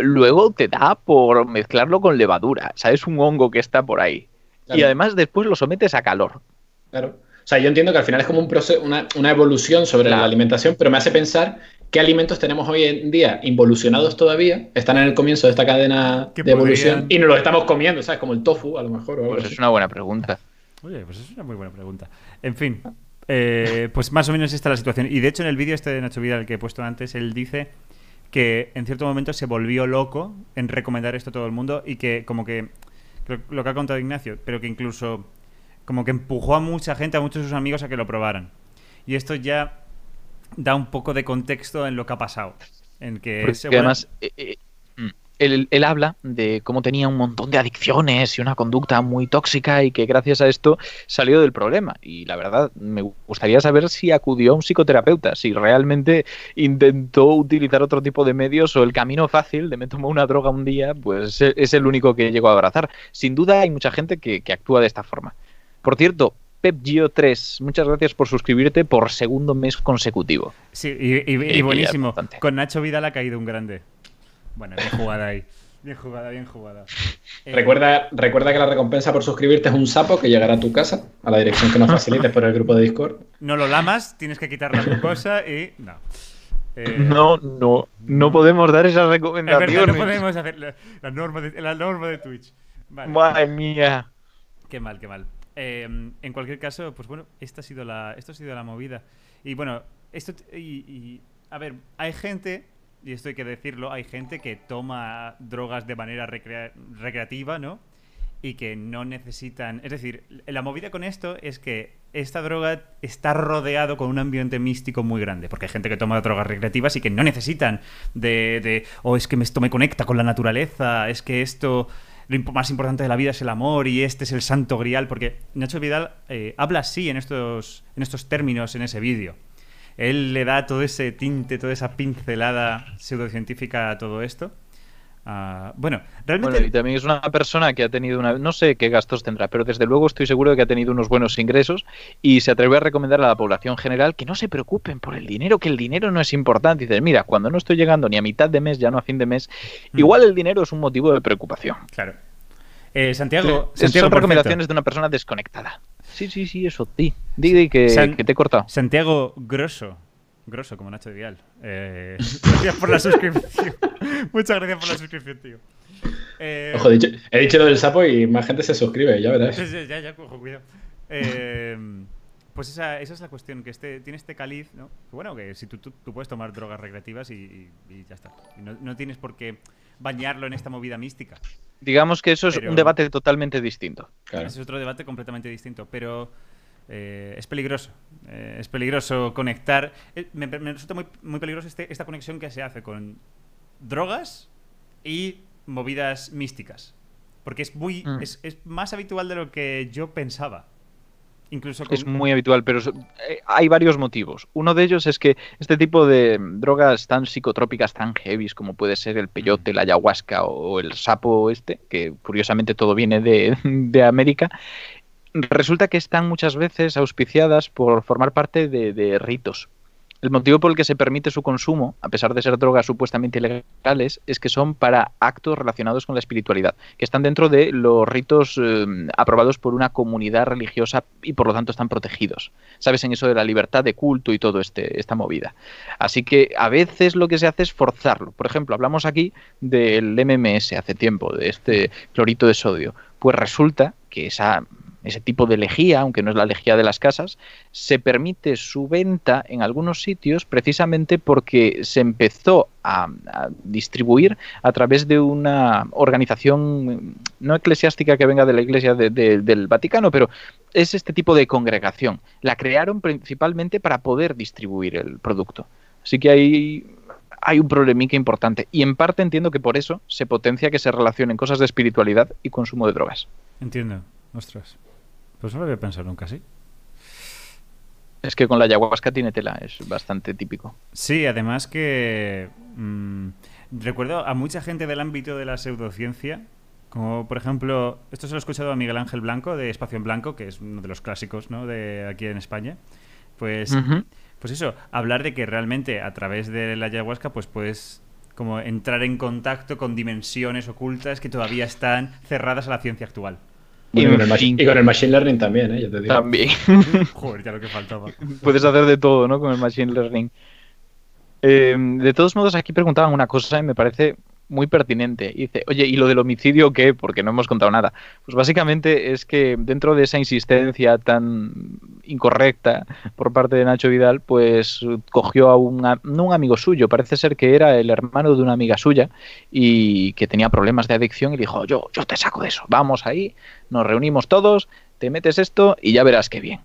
luego te da por mezclarlo con levadura, ¿sabes? Un hongo que está por ahí. Y además después lo sometes a calor. Claro. O sea, yo entiendo que al final es como un proceso, una, una evolución sobre Claro. la alimentación, pero me hace pensar qué alimentos tenemos hoy en día involucionados todavía, están en el comienzo de esta cadena de evolución podrían- y nos los estamos comiendo, ¿sabes? Como el tofu, a lo mejor. O algo Pues así. es una buena pregunta. Oye, pues es una muy buena pregunta. En fin, eh, pues más o menos esta es la situación. Y de hecho, en el vídeo este de Nacho Vidal que he puesto antes, él dice que en cierto momento se volvió loco en recomendar esto a todo el mundo y que como que lo que ha contado Ignacio, pero que incluso como que empujó a mucha gente, a muchos de sus amigos a que lo probaran. Y esto ya da un poco de contexto en lo que ha pasado. En que Porque segura- además, eh, eh, él, él habla de cómo tenía un montón de adicciones y una conducta muy tóxica y que gracias a esto salió del problema. Y la verdad, me gustaría saber si acudió a un psicoterapeuta, si realmente intentó utilizar otro tipo de medios o el camino fácil de me tomo una droga un día, pues e- es el único que llegó a abrazar. Sin duda hay mucha gente que, que actúa de esta forma. Por cierto, PepGio3, muchas gracias por suscribirte por segundo mes consecutivo. Sí, y, y- buenísimo. Con Nacho Vidal ha caído un grande. Bueno, bien jugada ahí. Bien jugada, bien jugada. Eh, Recuerda, recuerda que la recompensa por suscribirte es un sapo que llegará a tu casa, a la dirección que nos facilites por el grupo de Discord. No lo lamas, tienes que quitar la mucosa y. No. Eh, No, no, no podemos dar esas Es recomendaciones. verdad, no podemos hacer la, la norma, de, la norma de Twitch. Vale. Madre mía. Qué mal, qué mal. Eh, en cualquier caso, pues bueno, esta ha sido la, esto ha sido la movida. Y bueno, esto. y, a ver, hay gente, y esto hay que decirlo, hay gente que toma drogas de manera recrea- recreativa, ¿no? Y que no necesitan. Es decir, la movida con esto es que esta droga está rodeado con un ambiente místico muy grande. Porque hay gente que toma drogas recreativas y que no necesitan de. de oh, es que esto me conecta con la naturaleza, es que esto lo más importante de la vida es el amor y este es el santo grial, porque Nacho Vidal eh, habla así en estos, en estos términos en ese vídeo. Él le da todo ese tinte, toda esa pincelada pseudocientífica a todo esto. Ah, bueno, realmente... Bueno, y también es una persona que ha tenido una. No sé qué gastos tendrá, pero desde luego estoy seguro de que ha tenido unos buenos ingresos y se atreve a recomendar a la población general que no se preocupen por el dinero, que el dinero no es importante. Y dices, mira, cuando no estoy llegando ni a mitad de mes, ya no a fin de mes, Mm. igual el dinero es un motivo de preocupación. Claro. Eh, Santiago, son recomendaciones de una persona desconectada. Sí, sí, sí, eso, di. Di, di, que, San- que te he cortado. Santiago Grosso. Grosso, como Nacho Vidal. Eh, gracias por la suscripción. Muchas gracias por la suscripción, tío. Eh, Ojo, he dicho, he dicho lo del sapo y más gente se suscribe, ya verás. Sí, ya, ya, cojo, cuidado. Eh, pues esa, esa es la cuestión, que este, tiene este caliz, ¿no? Que bueno, que si tú, tú, tú puedes tomar drogas recreativas y, y- y ya está. Y no, no tienes por qué bañarlo en esta movida mística. Digamos que eso es Pero- un debate totalmente distinto. Claro. Ese es otro debate completamente distinto, pero eh, es peligroso. Eh, es peligroso conectar. eh, me, me resulta muy, muy peligroso este- esta conexión que se hace con drogas y movidas místicas. Porque es muy. Mm. Es, es más habitual de lo que yo pensaba. Incluso con, Es muy habitual, pero eh, hay varios motivos. Uno de ellos es que este tipo de drogas tan psicotrópicas, tan heavies como puede ser el peyote, la ayahuasca o el sapo este, que curiosamente todo viene de, de América, resulta que están muchas veces auspiciadas por formar parte de, de ritos. El motivo por el que se permite su consumo, a pesar de ser drogas supuestamente ilegales, es que son para actos relacionados con la espiritualidad, que están dentro de los ritos eh, aprobados por una comunidad religiosa y por lo tanto están protegidos. ¿Sabes? En eso de la libertad de culto y todo este, esta movida. Así que a veces lo que se hace es forzarlo. Por ejemplo, hablamos aquí del MMS hace tiempo, de este clorito de sodio. Pues resulta que esa ese tipo de lejía, aunque no es la lejía de las casas, se permite su venta en algunos sitios precisamente porque se empezó a, distribuir a través de una organización no eclesiástica que venga de la iglesia de- de- del Vaticano, pero es este tipo de congregación. La crearon principalmente para poder distribuir el producto. Así que hay, hay un problemica importante. Y en parte entiendo que por eso se potencia que se relacionen cosas de espiritualidad y consumo de drogas. Entiendo. Ostras. Pues no lo había pensado nunca así. Es que con la ayahuasca tiene tela, es bastante típico. Sí, además que mm, recuerdo a mucha gente del ámbito de la pseudociencia, como por ejemplo, esto se lo he escuchado a Miguel Ángel Blanco de Espacio en Blanco, que es uno de los clásicos ¿no? de aquí en España. Pues, pues eso, hablar de que realmente a través de la ayahuasca pues puedes como entrar en contacto con dimensiones ocultas que todavía están cerradas a la ciencia actual. Bueno, y, con el En machi- fin. y con el Machine Learning también, ¿eh? Yo te digo. También. Joder, ya lo que faltaba. Puedes hacer de todo, ¿no? Con el Machine Learning. Eh, de todos modos, aquí preguntaban una cosa y me parece muy pertinente. Dice, oye, ¿y lo del homicidio qué? Porque no hemos contado nada. Pues básicamente es que dentro de esa insistencia tan incorrecta por parte de Nacho Vidal, pues cogió a un, no un amigo suyo, parece ser que era el hermano de una amiga suya y que tenía problemas de adicción y dijo, yo, yo te saco de eso, vamos ahí, nos reunimos todos, te metes esto y ya verás qué bien.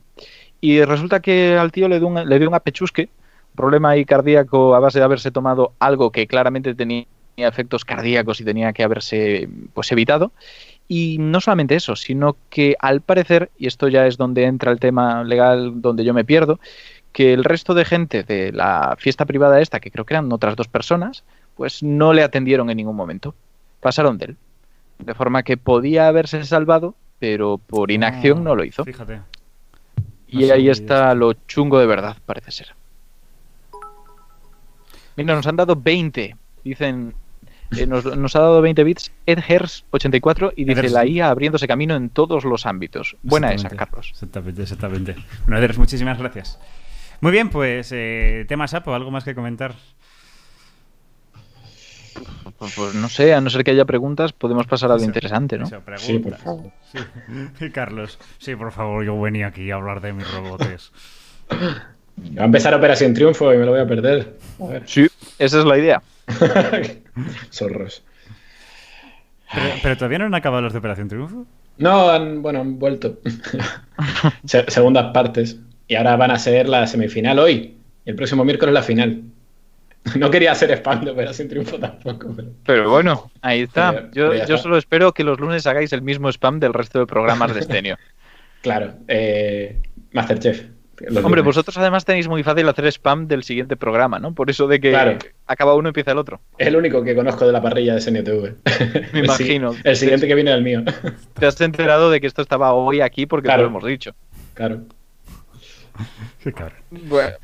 Y resulta que al tío le dio un, le un apechusque, problema ahí cardíaco a base de haberse tomado algo que claramente tenía efectos cardíacos y tenía que haberse pues evitado. Y no solamente eso, sino que al parecer, y esto ya es donde entra el tema legal donde yo me pierdo, que el resto de gente de la fiesta privada esta, que creo que eran otras dos personas, pues no le atendieron en ningún momento. Pasaron de él. De forma que podía haberse salvado, pero por inacción no lo hizo. Fíjate. Y ahí está lo chungo de verdad, parece ser. Mira, nos han dado 20. Dicen, eh, nos, nos ha dado 20 bits Edhers84 y dice Edhers. la IA abriéndose camino en todos los ámbitos. Buena esa, Carlos. Exactamente, exactamente. Bueno, Ederes, muchísimas gracias. Muy bien, pues eh, tema Sapo, ¿algo más que comentar? Pues, pues no sé, a no ser que haya preguntas, podemos pasar a lo interesante, ¿no? eso. Sí, por favor. Sí. Carlos, sí, por favor, yo venía aquí a hablar de mis robotes. Va a empezar Operación Triunfo y me lo voy a perder. A ver. Sí, esa es la idea. Zorros. Pero, pero todavía no han acabado los de Operación Triunfo. No, han, bueno, han vuelto. Se- Segundas partes. Y ahora van a ser la semifinal hoy. Y el próximo miércoles la final. No quería hacer spam de Operación Triunfo tampoco. Pero... Pero bueno, ahí está. Pero- Yo, está. solo espero que los lunes hagáis el mismo spam del resto de programas de Stenio. Claro, eh, Masterchef. Los Hombre, lunes. vosotros además tenéis muy fácil hacer spam del siguiente programa, ¿no? Por eso de que Claro. acaba uno y empieza el otro. Es el único que conozco de la parrilla de SNTV. Me imagino. El siguiente que viene es el mío. Te has enterado de que esto estaba hoy aquí porque Claro. te lo hemos dicho. Claro. Qué cabrón. Bueno,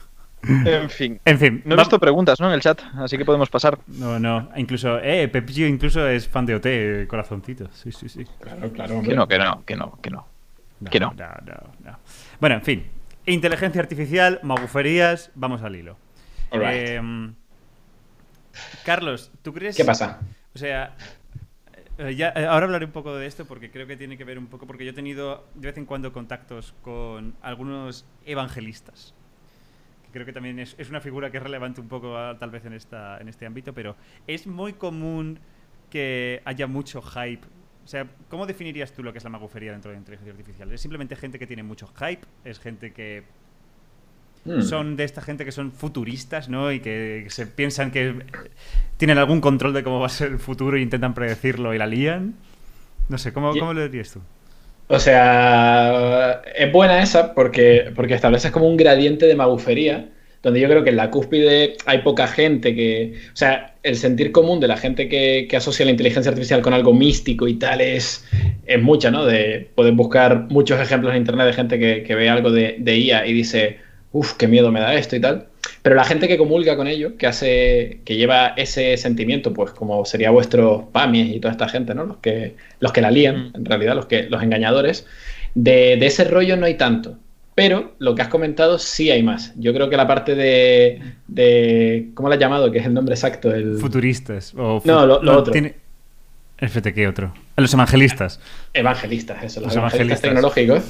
en fin. En fin, No he visto preguntas, ¿no? En el chat, así que podemos pasar. No, no, incluso, eh, Pepillo incluso es fan de OT, corazoncito. Sí, sí, sí. Claro, claro. hombre. Que no, que no, que no, que no. Que no. no, no. Bueno, en fin. Inteligencia artificial, maguferías, vamos al hilo. Right. Eh, Carlos, ¿tú crees? ¿Qué pasa? O sea, eh, ya, eh, ahora hablaré un poco de esto porque creo que tiene que ver un poco, porque yo he tenido de vez en cuando contactos con algunos evangelistas. que Creo que también es, es una figura que es relevante un poco ah, tal vez en, esta, en este ámbito, pero es muy común que haya mucho hype. O sea, ¿cómo definirías tú lo que es la magufería dentro de la inteligencia artificial? ¿Es simplemente gente que tiene mucho hype? ¿Es gente que Hmm. son de esta gente que son futuristas, ¿no? Y que se piensan que tienen algún control de cómo va a ser el futuro e intentan predecirlo y la lían. No sé, ¿cómo, cómo lo dirías tú? O sea, es buena esa porque, porque estableces como un gradiente de magufería, donde yo creo que en la cúspide hay poca gente que... O sea, el sentir común de la gente que, que asocia la inteligencia artificial con algo místico y tal es, es mucha, ¿no? De, puedes buscar muchos ejemplos en internet de gente que, que ve algo de, de IA y dice, uff, qué miedo me da esto y tal. Pero la gente que comulga con ello, que hace, que lleva ese sentimiento, pues como sería vuestros pamies y toda esta gente, ¿no? Los que, los que la lían, en realidad, los que, los engañadores, de, de ese rollo no hay tanto. Pero lo que has comentado sí hay más. Yo creo que la parte de, de ¿cómo lo has llamado? Que es el nombre exacto. El, Futuristas. O No, lo- lo otro. Tiene... FT, ¿qué otro? Los evangelistas. evangelistas, eso, los, Los evangelistas, evangelistas. tecnológicos,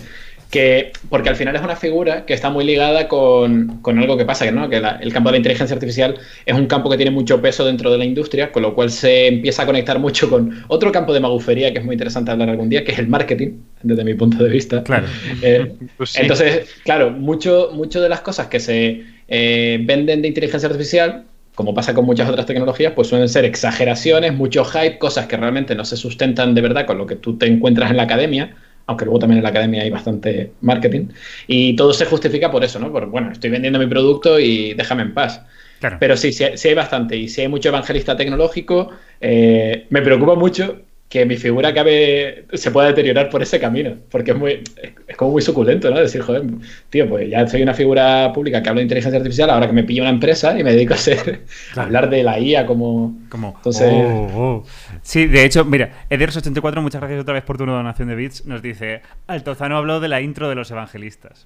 que, porque al final es una figura que está muy ligada con, con algo que pasa, que, ¿no? que la- el campo de la inteligencia artificial es un campo que tiene mucho peso dentro de la industria, con lo cual se empieza a conectar mucho con otro campo de magufería que es muy interesante hablar algún día, que es el marketing, desde mi punto de vista. Claro. Eh, Pues sí. entonces, claro, mucho, mucho de las cosas que se, eh, venden de inteligencia artificial, como pasa con muchas otras tecnologías, pues suelen ser exageraciones, mucho hype, cosas que realmente no se sustentan de verdad con lo que tú te encuentras en la academia, aunque luego también en la academia hay bastante marketing, y todo se justifica por eso, ¿no? Por, bueno, estoy vendiendo mi producto y déjame en paz. Claro. Pero sí, sí, sí hay bastante, y si hay mucho evangelista tecnológico, eh, me preocupa mucho que mi figura acabe, se pueda deteriorar por ese camino, porque es muy, es como muy suculento, ¿no? Decir, joder, tío, pues ya soy una figura pública que habla de inteligencia artificial, ahora que me pillo una empresa y me dedico a ser, a hablar de la IA como... Como, Entonces- oh, oh. Sí, de hecho, mira, Eders84, muchas gracias otra vez por tu donación de bits, nos dice, Altozano habló de la intro de los evangelistas.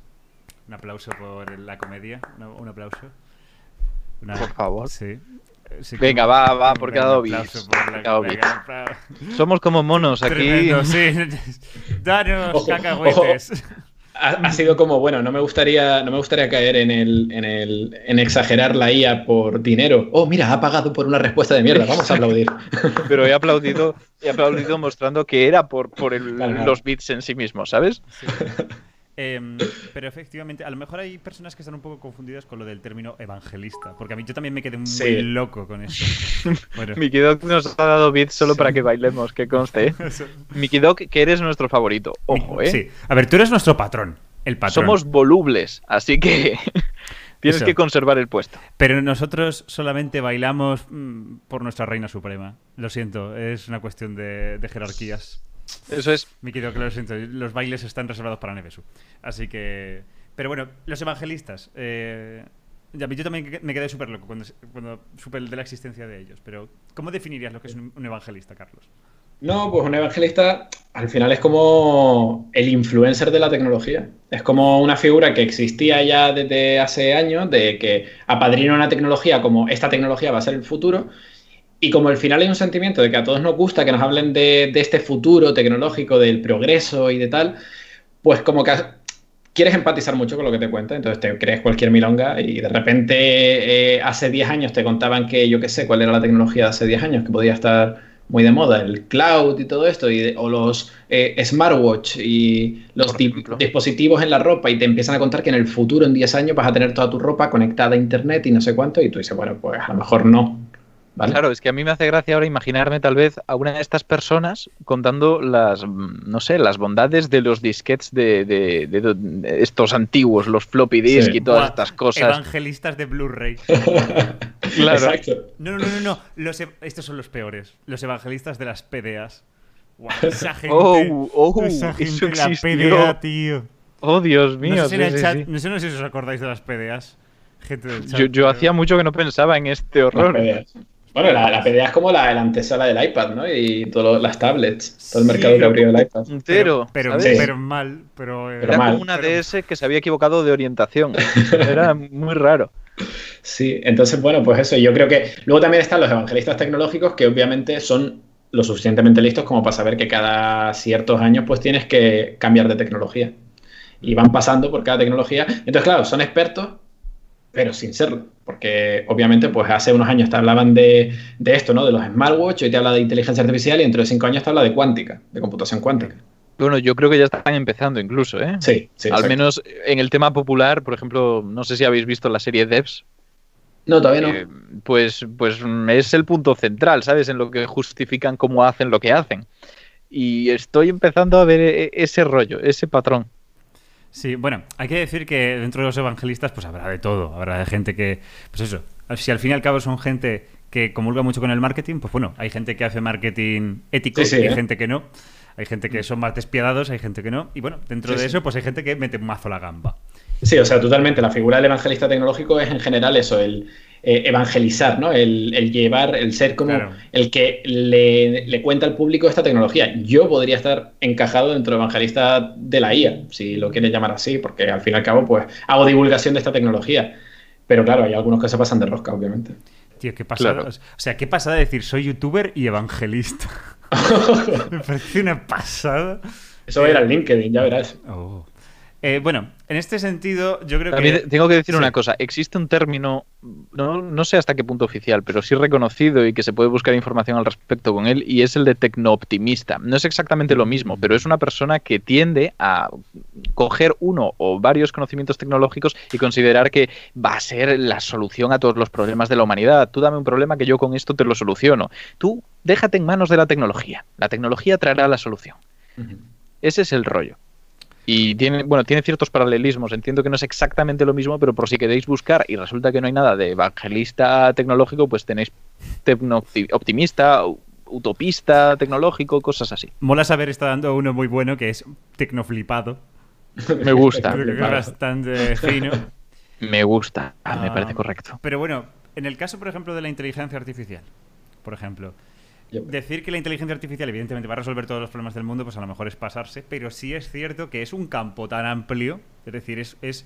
Un aplauso por la comedia, un aplauso. Una- Por favor. Sí. Sí, Venga, va, va, porque ha un dado aplauso bits. por Porque ha dado venga, pra- Somos como monos aquí. Tremendo, sí. Danos Ojo, cacahuetes. Ha, ha sido como, bueno, no me gustaría, no me gustaría caer en el, en el, en exagerar la IA por dinero. Oh, mira, ha pagado por una respuesta de mierda, vamos a aplaudir. Pero he aplaudido, he aplaudido mostrando que era por, por el- claro. los bits en sí mismos, ¿sabes? Sí. Em, pero efectivamente, a lo mejor hay personas que están un poco confundidas con lo del término evangelista, porque a mí yo también me quedé muy Sí. loco con eso. Bueno, Mickey Dog nos ha dado bits solo para que bailemos, que conste. ¿eh? Dog, que eres nuestro favorito. Ojo, ¿eh? Sí. A ver, tú eres nuestro patrón, el patrón. Somos volubles, así que tienes Eso. que conservar el puesto. Pero nosotros solamente bailamos mm, por nuestra reina suprema. Lo siento, es una cuestión de, de jerarquías. Eso es. Me quedo que lo siento. Los bailes están reservados para Nevesu. Así que. Pero bueno, los evangelistas. Eh, ya, yo también me quedé súper loco cuando, cuando supe de la existencia de ellos. Pero, ¿cómo definirías lo que es un, un evangelista, Carlos? No, pues un evangelista al final es como el influencer de la tecnología. Es como una figura que existía ya desde hace años, de que apadrina una tecnología como esta tecnología va a ser el futuro. Y como al final hay un sentimiento de que a todos nos gusta que nos hablen de, de este futuro tecnológico, del progreso y de tal, pues como que quieres empatizar mucho con lo que te cuenta, entonces te crees cualquier milonga y de repente eh, hace 10 años te contaban que yo qué sé, cuál era la tecnología de hace 10 años, que podía estar muy de moda, el cloud y todo esto, y de- o los eh, smartwatch y los dispositivos en la ropa y te empiezan a contar que en el futuro, en 10 años, vas a tener toda tu ropa conectada a internet y no sé cuánto, y tú dices, bueno, pues a lo mejor no. ¿Vale? Claro, es que a mí me hace gracia ahora imaginarme tal vez a una de estas personas contando las, no sé, las bondades de los disquets de, de- de- de estos antiguos, los floppy disk Sí. y todas Buah, estas cosas. Evangelistas de Blu-ray. Claro. Exacto. No, no, no, no. Los estos son los peores. Los evangelistas de las PDAs. Guau, esa gente. Oh, oh, esa eso gente, la. PDA, tío. Oh, Dios mío. no sé si sí, sí, chat, sí. no sé no sé si os acordáis de las PDAs. Gente del chat. Yo, yo pero- hacía mucho que no pensaba en este Las horror. PDAs. Bueno, la, la PDA es como la, la antesala del iPad, ¿no? Y todas las tablets, todo el Sí, mercado que abrió el iPad. Entero. Pero, ¿sabes? Sí. pero mal. Pero, eh, Pero Era mal. como una pero- DS que se había equivocado de orientación. Era muy raro. Sí, entonces, bueno, pues eso. Yo creo que luego también están los evangelistas tecnológicos que obviamente son lo suficientemente listos como para saber que cada ciertos años pues tienes que cambiar de tecnología. Y van pasando por cada tecnología. Entonces, claro, son expertos, pero sin serlo. Porque obviamente, pues hace unos años te hablaban de, de esto, ¿no? De los smartwatch, hoy te habla de inteligencia artificial y dentro de cinco años te habla de cuántica, de computación cuántica. Bueno, yo creo que ya están empezando incluso, ¿eh? Sí, sí. Al exacto. menos en el tema popular, por ejemplo, no sé si habéis visto la serie Devs, No, todavía no. eh, pues, pues es el punto central, ¿sabes? En lo que justifican cómo hacen lo que hacen. Y estoy empezando a ver e- ese rollo, ese patrón. Sí, bueno, hay que decir que dentro de los evangelistas pues habrá de todo. Habrá de gente que, pues eso, si al fin y al cabo son gente que comulga mucho con el marketing, pues bueno, hay gente que hace marketing ético Sí, sí, y hay ¿eh? gente que no. Hay gente que son más despiadados, hay gente que no. Y bueno, dentro Sí, de eso, pues hay gente que mete mazo la gamba. Sí, o sea, totalmente. La figura del evangelista tecnológico es en general eso, el eh, evangelizar, ¿no? El, el llevar, el ser como Claro. el que le, le cuenta al público esta tecnología. Yo podría estar encajado dentro de evangelista de la IA, si lo quieres llamar así, porque al fin y al cabo, pues hago divulgación de esta tecnología. Pero claro, hay algunos que se pasan de rosca, obviamente. Tío, qué pasada. Claro. O sea, qué pasada decir soy youtuber y evangelista. Me parece una pasada. Eso va a ir al LinkedIn, ya verás. Oh. Eh, bueno, en este sentido, yo creo También que. tengo que decir sí. una cosa. Existe un término, no, no sé hasta qué punto oficial, pero sí reconocido y que se puede buscar información al respecto con él, y es el de tecnooptimista. No es exactamente lo mismo, pero es una persona que tiende a coger uno o varios conocimientos tecnológicos y considerar que va a ser la solución a todos los problemas de la humanidad. Tú dame un problema que yo con esto te lo soluciono. Tú déjate en manos de la tecnología. La tecnología traerá la solución. Ese es el rollo. Y tiene, bueno, tiene ciertos paralelismos. Entiendo que no es exactamente lo mismo, pero por si queréis buscar y resulta que no hay nada de evangelista tecnológico, pues tenéis tecno optimista, utopista tecnológico, cosas así. Mola saber está dando uno muy bueno que es tecnoflipado. Me gusta. Creo que es bastante fino. Me gusta, Ah, me Ah, parece correcto. Pero bueno, en el caso, por ejemplo, de la inteligencia artificial, por ejemplo, Yep. decir que la inteligencia artificial evidentemente va a resolver todos los problemas del mundo, pues a lo mejor es pasarse, pero sí es cierto que es un campo tan amplio, es decir, es, es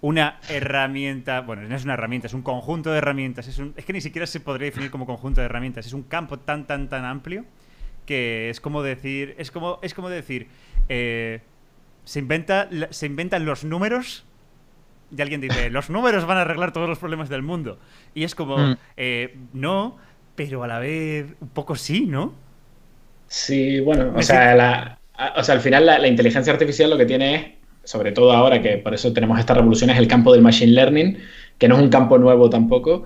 una herramienta, bueno, no es una herramienta, es un conjunto de herramientas, es, un- es que ni siquiera se podría definir como conjunto de herramientas, es un campo tan, tan, tan amplio que es como decir, es como, es como decir, eh, se, inventa, se inventan los números y alguien dice, los números van a arreglar todos los problemas del mundo. Y es como, Mm. eh, no, pero a la vez un poco sí, ¿no? Sí, bueno, o sea, la- o sea, al final la, la inteligencia artificial lo que tiene es, sobre todo ahora que por eso tenemos esta revolución, es el campo del machine learning, que no es un campo nuevo tampoco,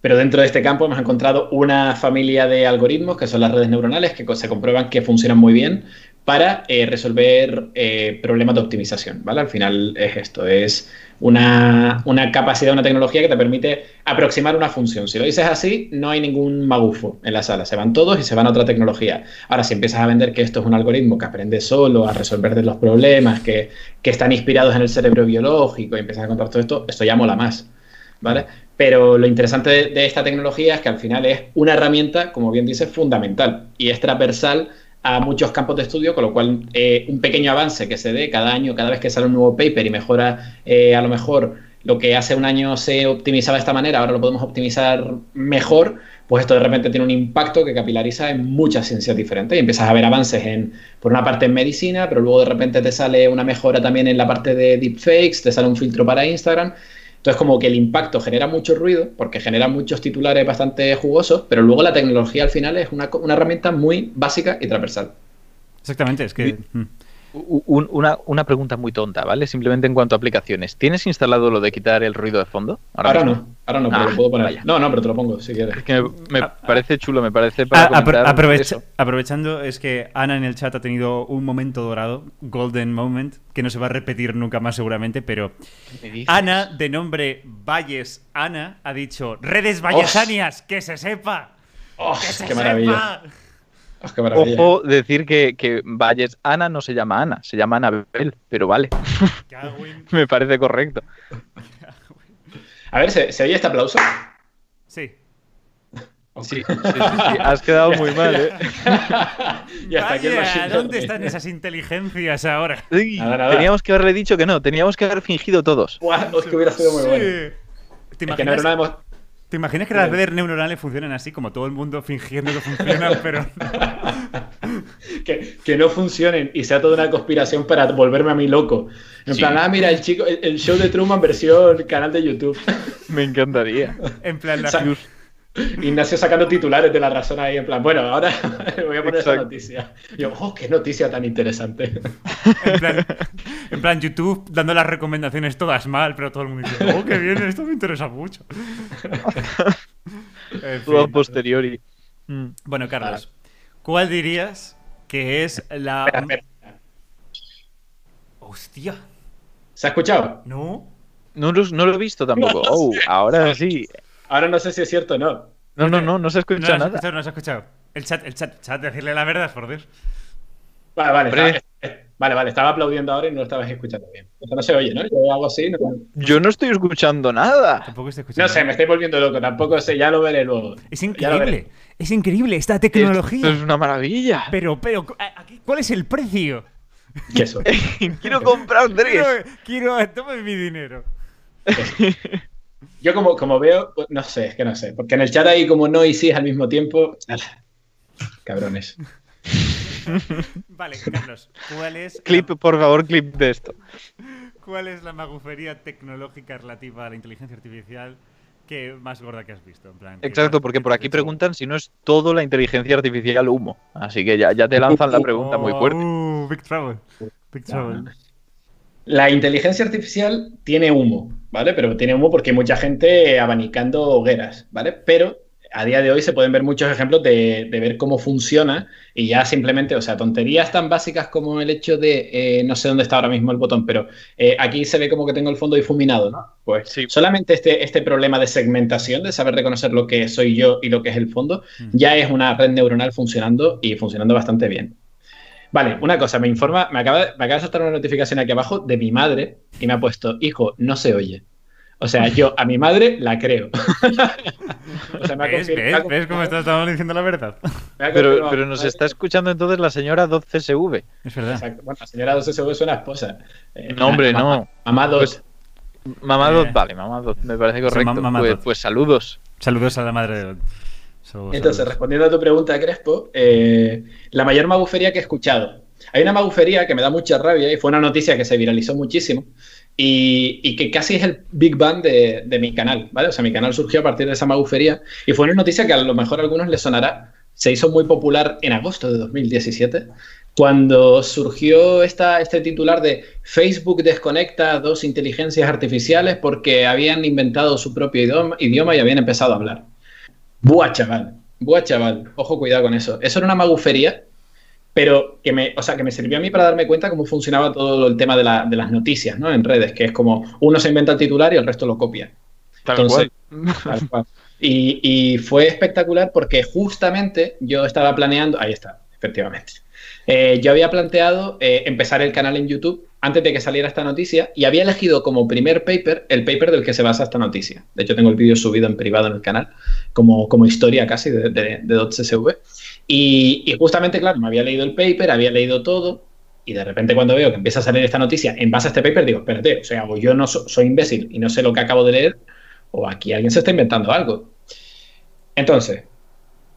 pero dentro de este campo hemos encontrado una familia de algoritmos, que son las redes neuronales, que se comprueban que funcionan muy bien para eh, resolver eh, problemas de optimización, ¿vale? Al final es esto, es una, una capacidad, una tecnología que te permite aproximar una función. Si lo dices así, no hay ningún magufo en la sala, se van todos y se van a otra tecnología. Ahora, si empiezas a vender que esto es un algoritmo que aprende solo a resolver los problemas, que, que están inspirados en el cerebro biológico y empiezas a contar todo esto, esto ya mola más, ¿vale? Pero lo interesante de, de esta tecnología es que al final es una herramienta, como bien dices, fundamental y es transversal a muchos campos de estudio, con lo cual eh, un pequeño avance que se dé cada año, cada vez que sale un nuevo paper y mejora eh, a lo mejor lo que hace un año se optimizaba de esta manera, ahora lo podemos optimizar mejor, pues esto de repente tiene un impacto que capilariza en muchas ciencias diferentes y empiezas a ver avances en, por una parte en medicina, pero luego de repente te sale una mejora también en la parte de deepfakes, te sale un filtro para Instagram. Entonces, como que el impacto genera mucho ruido, porque genera muchos titulares bastante jugosos, pero luego la tecnología al final es una, co- una herramienta muy básica y transversal. Exactamente, es que... un- una, una pregunta muy tonta, ¿vale? Simplemente en cuanto a aplicaciones. ¿Tienes instalado lo de quitar el ruido de fondo? Ahora, no, ahora no, pero Ah, lo puedo poner. vaya. No, no, pero te lo pongo si quieres. Es que me, me Ah, ah. parece chulo, me parece para apro- comentar aprovecha- eso. aprovechando, es que Ana en el chat ha tenido un momento dorado, golden moment, que no se va a repetir nunca más seguramente, pero. Ana, de nombre Valles Ana, ha dicho, redes vallesanias, que se sepa, ¡Oh, que se qué maravilla! ¡Oh, qué! Ojo decir que, que Valles Ana no se llama Ana, se llama Anabel, pero vale, me parece correcto. A ver, ¿se, se oye este aplauso? Sí. Sí, sí, sí, sí, has quedado muy mal, ¿eh? y hasta aquí el Vaya, ¿dónde están esas inteligencias ahora? Sí, Nada, nada. Teníamos que haberle dicho que no, teníamos que haber fingido todos. Buah, es que hubiera sido muy Sí. bueno. ¿Te Es que no imaginas, era una ¿Te imaginas que las redes neuronales funcionan así, como todo el mundo fingiendo que funcionan, pero... que, que no funcionen y sea toda una conspiración para volverme a mí loco. En Sí. plan, ah, mira, el chico, el, el show de Truman versión canal de YouTube. Me encantaría. En plan, la- Ignacio sacando titulares de la razón ahí, en plan, bueno, ahora voy a poner esa noticia. Y yo, oh, qué noticia tan interesante. En plan, en plan, YouTube dando las recomendaciones todas mal, pero todo el mundo dice, oh, qué bien, esto me interesa mucho. En Todo a fin. posteriori. Mm. Bueno, Carlos, ¿cuál dirías que es la... Espera, espera. Hostia, ¿Se ha escuchado? ¿no? No, lo- no lo he visto tampoco. Oh, ahora sí. Ahora no sé si es cierto o no. No, no, no, no se No escucha has nada. escuchado, no lo has escuchado. El chat, el chat, chat, decirle la verdad, por Dios. Vale, vale, vale, vale, estaba aplaudiendo ahora y no lo estabas escuchando bien. Esto no se oye, ¿no? Yo hago así. No, Yo no estoy escuchando nada. Tampoco estoy escuchando. no sé, me estoy volviendo loco, tampoco sé, ya lo veré luego. Es increíble, es increíble esta Esto tecnología. es una maravilla. Pero, pero, aquí, ¿cuál es el precio? ¿Qué eso? Quiero comprar Quiero, tres. quiero, tome mi dinero. Yo como, como veo, no sé, es que no sé. Porque en el chat hay como no y sí al mismo tiempo. ala, Cabrones. Vale, Carlos, ¿cuál es, Clip, por favor, clip de esto. ¿Cuál es la magufería tecnológica relativa a la inteligencia artificial que más gorda que has visto? En plan, que Exacto, porque por aquí preguntan si no es todo la inteligencia artificial humo. Así que ya, ya te lanzan la pregunta muy fuerte. uh, big trouble. Big trouble. La inteligencia artificial tiene humo, ¿vale? Pero tiene humo porque hay mucha gente abanicando hogueras, ¿vale? Pero a día de hoy se pueden ver muchos ejemplos de, de ver cómo funciona y ya simplemente, o sea, tonterías tan básicas como el hecho de, eh, no sé dónde está ahora mismo el botón, pero eh, aquí se ve como que tengo el fondo difuminado, ¿no? Pues Sí. solamente este, este problema de segmentación, de saber reconocer lo que soy yo y lo que es el fondo, Mm. ya es una red neuronal funcionando y funcionando bastante bien. Vale, una cosa, me informa, me acaba, me acaba de saltar una notificación aquí abajo de mi madre y me ha puesto, hijo, no se oye. O sea, yo a mi madre la creo. o sea, me ha ¿Ves, confir- me ha ves, ves cómo estamos diciendo la verdad? Pero, pero nos está escuchando entonces la señora 12SV. Es verdad. Exacto. Bueno, la señora 2SV suena a esposa. Eh, No, hombre, mamá- no. Mamá 2. Pues, Mamá Eh. 2, vale, mamá 2, me parece correcto. mamá pues, pues saludos. Saludos a la madre de... Entonces, respondiendo a tu pregunta, Crespo, eh, la mayor magufería que he escuchado. Hay una magufería que me da mucha rabia y fue una noticia que se viralizó muchísimo y, y que casi es el Big Bang de, de mi canal, ¿vale? O sea, mi canal surgió a partir de esa magufería y fue una noticia que a lo mejor a algunos les sonará. Se hizo muy popular en agosto de 2017 cuando surgió esta, este titular de Facebook desconecta a dos inteligencias artificiales porque habían inventado su propio idioma, idioma y habían empezado a hablar. Buah, chaval. Buah, chaval. Ojo, cuidado con eso. Eso era una magufería, pero que me, o sea, que me sirvió a mí para darme cuenta cómo funcionaba todo el tema de, la- de las noticias, ¿no? En redes, que es como uno se inventa el titular y el resto lo copia. Tal Entonces, cual. Tal cual. Y, y fue espectacular porque justamente yo estaba planeando, ahí está, efectivamente. Eh, yo había planteado eh, empezar el canal en YouTube antes de que saliera esta noticia y había elegido como primer paper el paper del que se basa esta noticia. De hecho, tengo el vídeo subido en privado en el canal, como, como historia casi de, de, de .csv. Y, justamente, claro, me había leído el paper, había leído todo, y de repente cuando veo que empieza a salir esta noticia en base a este paper, digo, espérate, o sea, o yo no so- soy imbécil y no sé lo que acabo de leer, o aquí alguien se está inventando algo. Entonces,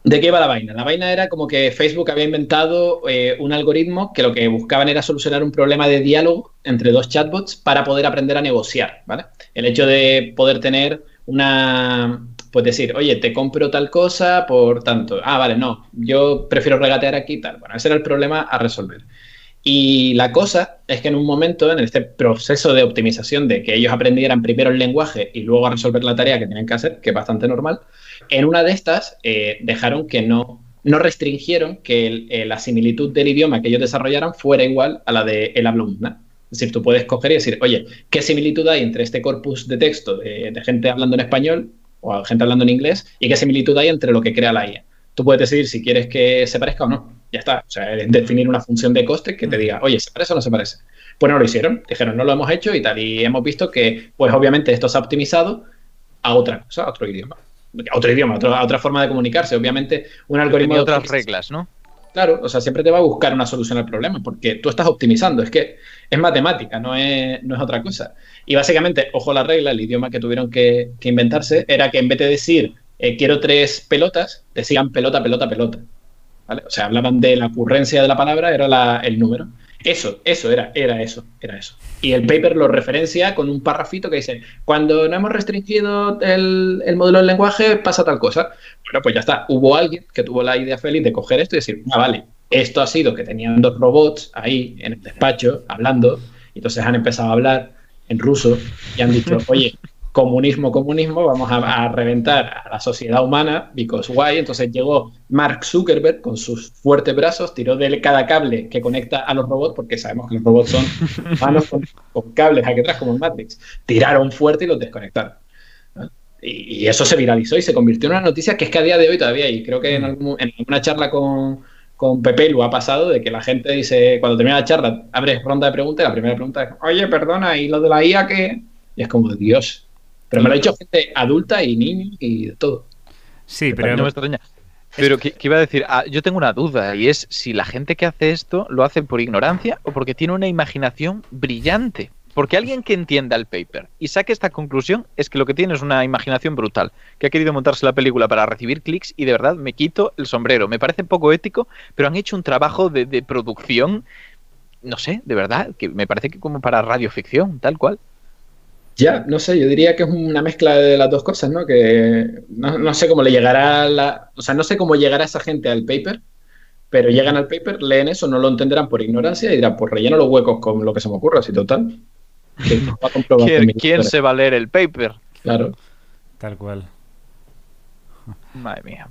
¿de qué iba la vaina? La vaina era como que Facebook había inventado eh, un algoritmo que lo que buscaban era solucionar un problema de diálogo entre dos chatbots para poder aprender a negociar, ¿vale? El hecho de poder tener una, pues decir, oye, te compro tal cosa por tanto. Ah, vale, no, yo prefiero regatear aquí tal. Bueno, ese era el problema a resolver. Y la cosa es que en un momento, en este proceso de optimización de que ellos aprendieran primero el lenguaje y luego a resolver la tarea que tienen que hacer, que es bastante normal, en una de estas eh, dejaron que no, no restringieron que el- eh, la similitud del idioma que ellos desarrollaran fuera igual a la de el habla humana. Es decir, tú puedes coger y decir, oye, ¿qué similitud hay entre este corpus de texto de, de gente hablando en español o gente hablando en inglés y qué similitud hay entre lo que crea la IA? Tú puedes decidir si quieres que se parezca o no. Ya está. O sea, definir una función de coste que te diga, oye, ¿se parece o no se parece? Pues no lo hicieron. Dijeron, no lo hemos hecho y tal. Y hemos visto que, pues obviamente esto se ha optimizado a otra cosa, a otro idioma. Otro idioma, otra, forma de comunicarse. Obviamente, un algoritmo. De otras reglas, ¿no? Claro, o sea, siempre te va a buscar una solución al problema, porque tú estás optimizando, es que es matemática, no es, no es otra cosa. Y básicamente, ojo la regla, el idioma que tuvieron que, que inventarse era que en vez de decir eh, quiero tres pelotas, decían pelota, pelota, pelota. ¿Vale? O sea, hablaban de la ocurrencia de la palabra, era la- el número. Eso, eso era, era eso, era eso. Y el paper lo referencia con un parrafito que dice, cuando no hemos restringido el, el modelo del lenguaje, pasa tal cosa. Bueno, pues ya está. Hubo alguien que tuvo la idea feliz de coger esto y decir, ah, vale, esto ha sido que tenían dos robots ahí en el despacho hablando, y entonces han empezado a hablar en ruso y han dicho, oye, comunismo, comunismo, vamos a, a reventar a la sociedad humana, because why? Entonces llegó Mark Zuckerberg con sus fuertes brazos, tiró de cada cable que conecta a los robots, porque sabemos que los robots son manos con, con cables aquí atrás, como en Matrix. Tiraron fuerte y los desconectaron. ¿no? Y, y eso se viralizó y se convirtió en una noticia que es que a día de hoy todavía, y creo que en, algún- en alguna charla con, con Pepe lo ha pasado, de que la gente dice, cuando termina la charla, abres ronda de preguntas, y la primera pregunta es, oye, perdona, ¿y lo de la IA qué? Y es como, Dios. Pero me lo ha dicho gente adulta y niños y de todo. Sí, No pero me extraña. Pero que, que iba a decir, Ah, yo tengo una duda y es si la gente que hace esto lo hace por ignorancia o porque tiene una imaginación brillante. Porque alguien que entienda el paper y saque esta conclusión es que lo que tiene es una imaginación brutal, que ha querido montarse la película para recibir clics y de verdad me quito el sombrero. Me parece poco ético, pero han hecho un trabajo de, de producción no sé, de verdad, que me parece que como para radioficción, tal cual. Ya, no sé, yo diría que es una mezcla de las dos cosas, ¿no? Que no, no sé cómo le llegará la. O sea, no sé cómo llegará esa gente al paper, pero llegan al paper, leen eso, no lo entenderán por ignorancia y dirán, pues relleno los huecos con lo que se me ocurra, así total. Va a ¿Quién, se va a leer el paper? Claro. Tal cual. Madre mía.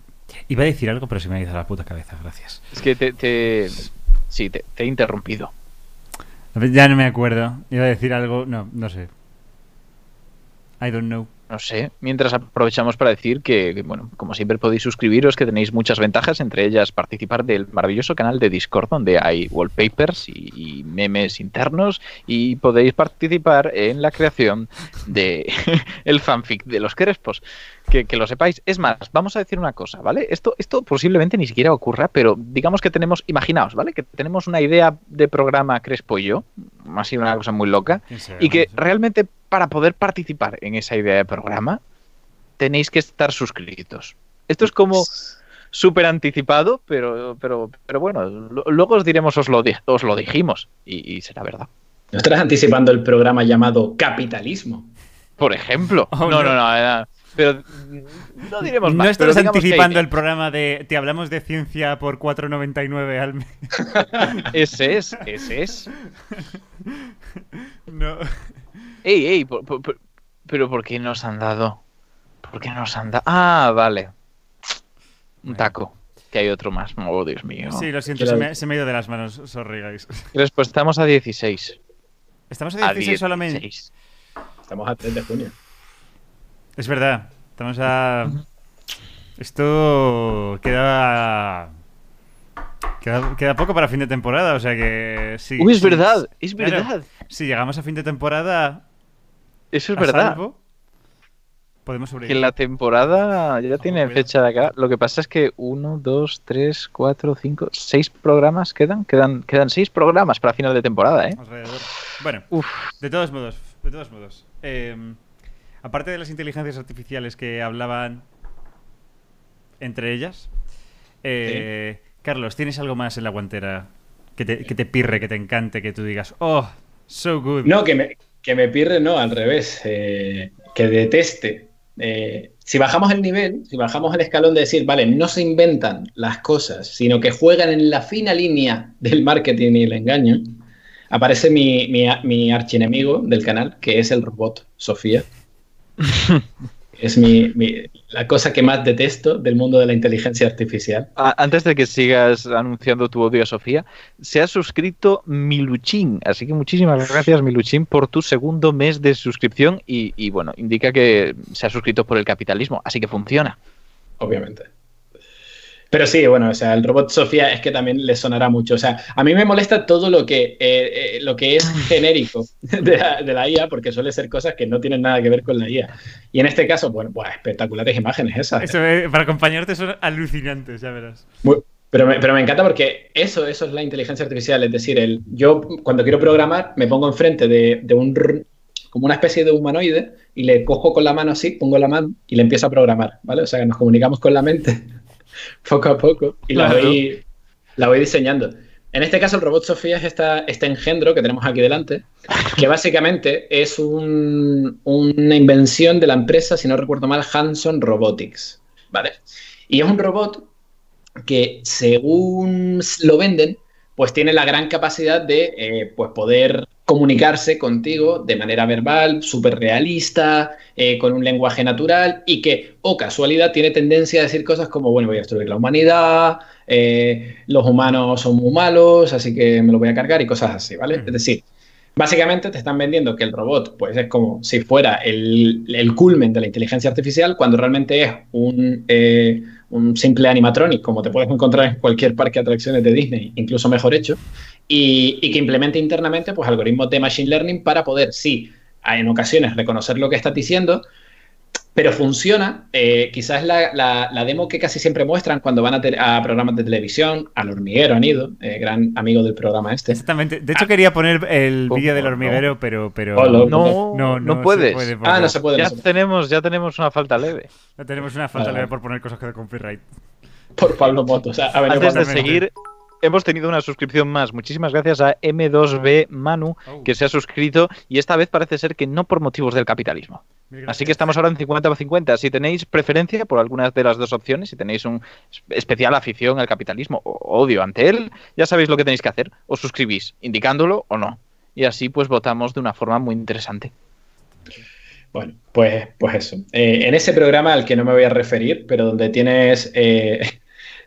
Iba a decir algo, pero se me ha ido a la puta cabeza, gracias. Es que te. te- sí, te, te he interrumpido. Ya no me acuerdo. Iba a decir algo. No, no sé. I don't know. No sé, mientras aprovechamos para decir que, que, bueno, como siempre podéis suscribiros, que tenéis muchas ventajas, entre ellas participar del maravilloso canal de Discord, donde hay wallpapers y, y memes internos, y podéis participar en la creación de el fanfic de los Crespos. Que, que lo sepáis. Es más, vamos a decir una cosa, ¿vale? Esto, esto posiblemente ni siquiera ocurra, pero digamos que tenemos, imaginaos, ¿vale? Que tenemos una idea de programa Crespo y yo, así una cosa muy loca, y que realmente para poder participar en esa idea de programa tenéis que estar suscritos. Esto es como súper anticipado, pero, pero, pero bueno, luego os diremos, os lo, di- os lo dijimos y, y será verdad. No estarás anticipando el programa llamado Capitalismo. Por ejemplo. Oh, no, no. no, no, eh, pero no diremos No más. pero estás que anticipando el programa de Te hablamos de ciencia por 4.99 al mes. Ese es, ese es. No. Ey, ey, por- por- por- pero ¿por qué nos han dado? ¿Por qué nos han dado? Ah, vale. Un taco. Que hay otro más. Oh, Dios mío. Sí, lo siento, se me, se me ha ido de las manos. Sorry, guys. Después estamos a 16. Estamos a A 16 solamente. 16. Estamos a 3 de junio. Es verdad. Estamos a. Esto queda. Queda, queda poco para fin de temporada, o sea que sí. Uy, es sí, verdad, es Claro, verdad. Si llegamos a fin de temporada. Eso es a verdad. salvo, podemos Que sobrevivir. la temporada ya tiene fecha de acá. Lo que pasa es que uno, dos, tres, cuatro, cinco, seis programas quedan. Quedan, quedan seis programas para final de temporada, ¿eh? Alrededor. Bueno, Uf. de todos modos, de todos modos. eh, aparte de las inteligencias artificiales que hablaban entre ellas, eh, Carlos, ¿tienes algo más en la guantera que te, que te pirre, que te encante, que tú digas, oh, so good? No, que me, que me pirre, no, al revés. eh, que deteste. Eh, si bajamos el nivel, si bajamos el escalón de decir, vale, no se inventan las cosas, sino que juegan en la fina línea del marketing y el engaño, aparece mi, mi, mi archienemigo del canal, que es el robot Sofía. es mi, mi- la cosa que más detesto del mundo de la inteligencia artificial. Antes de que sigas anunciando tu odio a Sofía, se ha suscrito Miluchín. Así que muchísimas gracias, Miluchín, por tu segundo mes de suscripción. Y, y, bueno, indica que se ha suscrito por el capitalismo. Así que funciona. obviamente. Pero sí, bueno, o sea, el robot Sofía es que también le sonará mucho. O sea, a mí me molesta todo lo que, eh, eh, lo que es genérico de la, de la IA, porque suele ser cosas que no tienen nada que ver con la IA. Y en este caso, bueno, buah, espectaculares imágenes esas. Eso, eh, para acompañarte son alucinantes, ya verás. Muy- pero, me, pero me encanta porque eso, eso es la inteligencia artificial. Es decir, el, yo cuando quiero programar me pongo enfrente de, de un como una especie de humanoide y le cojo con la mano así, pongo la mano y le empiezo a programar, ¿vale? O sea, que nos comunicamos con la mente poco a poco y la, voy, la voy diseñando. En este caso, el robot Sofía es esta, este engendro que tenemos aquí delante, que básicamente es un- una invención de la empresa, si no recuerdo mal, Hanson Robotics, ¿vale? Y es un robot que según lo venden, pues tiene la gran capacidad de eh, pues poder comunicarse contigo de manera verbal, súper realista, eh, con un lenguaje natural y que, o casualidad, tiene tendencia a decir cosas como, bueno, voy a destruir la humanidad, eh, los humanos son muy malos, así que me lo voy a cargar y cosas así, ¿vale? Mm. Es decir, básicamente te están vendiendo que el robot pues es como si fuera el, el culmen de la inteligencia artificial cuando realmente es un, eh, un simple animatronic como te puedes encontrar en cualquier parque de atracciones de Disney, incluso mejor hecho, y, que implemente internamente pues algoritmos de machine learning para poder, sí, en ocasiones reconocer lo que estás diciendo, pero funciona. eh, quizás la, la- la demo que casi siempre muestran cuando van a, te- a programas de televisión, al hormiguero han ido, eh, gran amigo del programa este. Exactamente. De hecho, quería poner el ¿Cómo vídeo del no? hormiguero, pero. pero Hola. No, no, no, puedes. puede Ah, no se puede. Ya no se puede. tenemos, ya tenemos una falta leve. No tenemos una falta Vale, leve por poner cosas de copyright. Por Pablo Moto. O sea, Antes de seguir, hemos tenido una suscripción más. Muchísimas gracias a M2B Manu, Oh. que se ha suscrito y esta vez parece ser que no por motivos del capitalismo. Así que estamos ahora en 50 por 50. Si tenéis preferencia por algunas de las dos opciones, si tenéis un especial afición al capitalismo o odio ante él, ya sabéis lo que tenéis que hacer. Os suscribís, indicándolo o no. Y así pues votamos de una forma muy interesante. Bueno, pues, pues eso. Eh, en ese programa al que no me voy a referir, pero donde tienes, eh,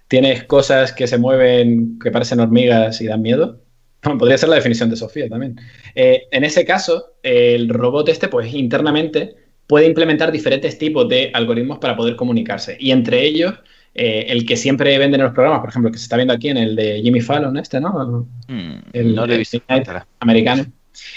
tienes cosas que se mueven, que parecen hormigas y dan miedo. Podría ser la definición de Sofía también. Eh, en ese caso, el robot este, pues internamente puede implementar diferentes tipos de algoritmos para poder comunicarse. Y entre ellos, eh, el que siempre venden en los programas, por ejemplo, que se está viendo aquí en el de Jimmy Fallon, este, ¿no? Mm, El- no le he el visto. Americano.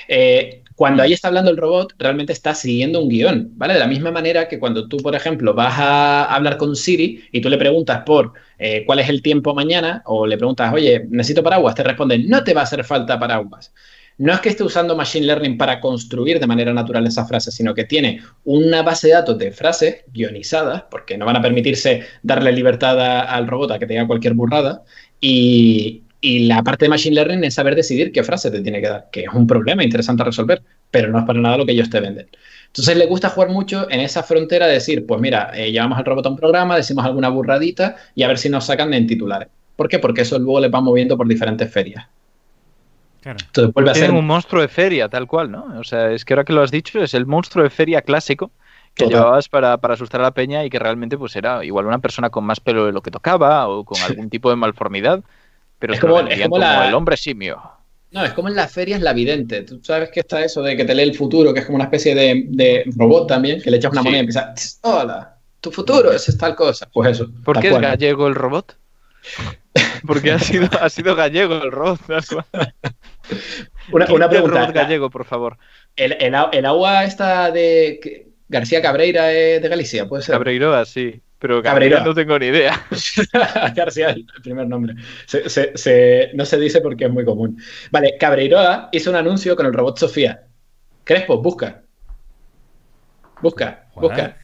Eh, cuando ahí está hablando el robot, realmente está siguiendo un guion, ¿vale? De la misma manera que cuando tú, por ejemplo, vas a hablar con Siri y tú le preguntas por eh, cuál es el tiempo mañana, o le preguntas, oye, necesito paraguas, te responde, no te va a hacer falta paraguas. No es que esté usando Machine Learning para construir de manera natural esa frase, sino que tiene una base de datos de frases guionizadas, porque no van a permitirse darle libertad al robot a que te diga cualquier burrada, y, y la parte de Machine Learning es saber decidir qué frase te tiene que dar, que es un problema interesante a resolver, pero no es para nada lo que ellos te venden. Entonces le gusta jugar mucho en esa frontera de decir, pues mira, eh, llevamos al robot a un programa, decimos alguna burradita y a ver si nos sacan en titulares. ¿Por qué? Porque eso luego les va moviendo por diferentes ferias. Claro. Entonces vuelve a ser... Un monstruo de feria, tal cual, ¿no? O sea, es que ahora que lo has dicho, es el monstruo de feria clásico que Total. llevabas para, para asustar a la peña y que realmente pues era igual una persona con más pelo de lo que tocaba o con algún tipo de malformidad, pero Es como- es vendían como como, la- el hombre simio. No, es como en las ferias la vidente. Tú sabes que está eso de que te lee el futuro, que es como una especie de, de robot también, que le echas una Sí. moneda y empieza, "Tss, hola, tu futuro es tal cosa. Pues eso. ¿Por qué es cual. gallego el robot? Porque ha sido, ha sido gallego el robot. Una, una pregunta. robot gallego, por favor. El, el el agua esta de García Cabreira es de Galicia, puede ser. Cabreiroa, sí. Pero Cabreiroa. Cabreiroa no tengo ni idea. García es el primer nombre. Se- se- se- no se dice porque es muy común. Vale, Cabreiroa hizo un anuncio con el robot Sofía. Crespo, busca. Busca, busca.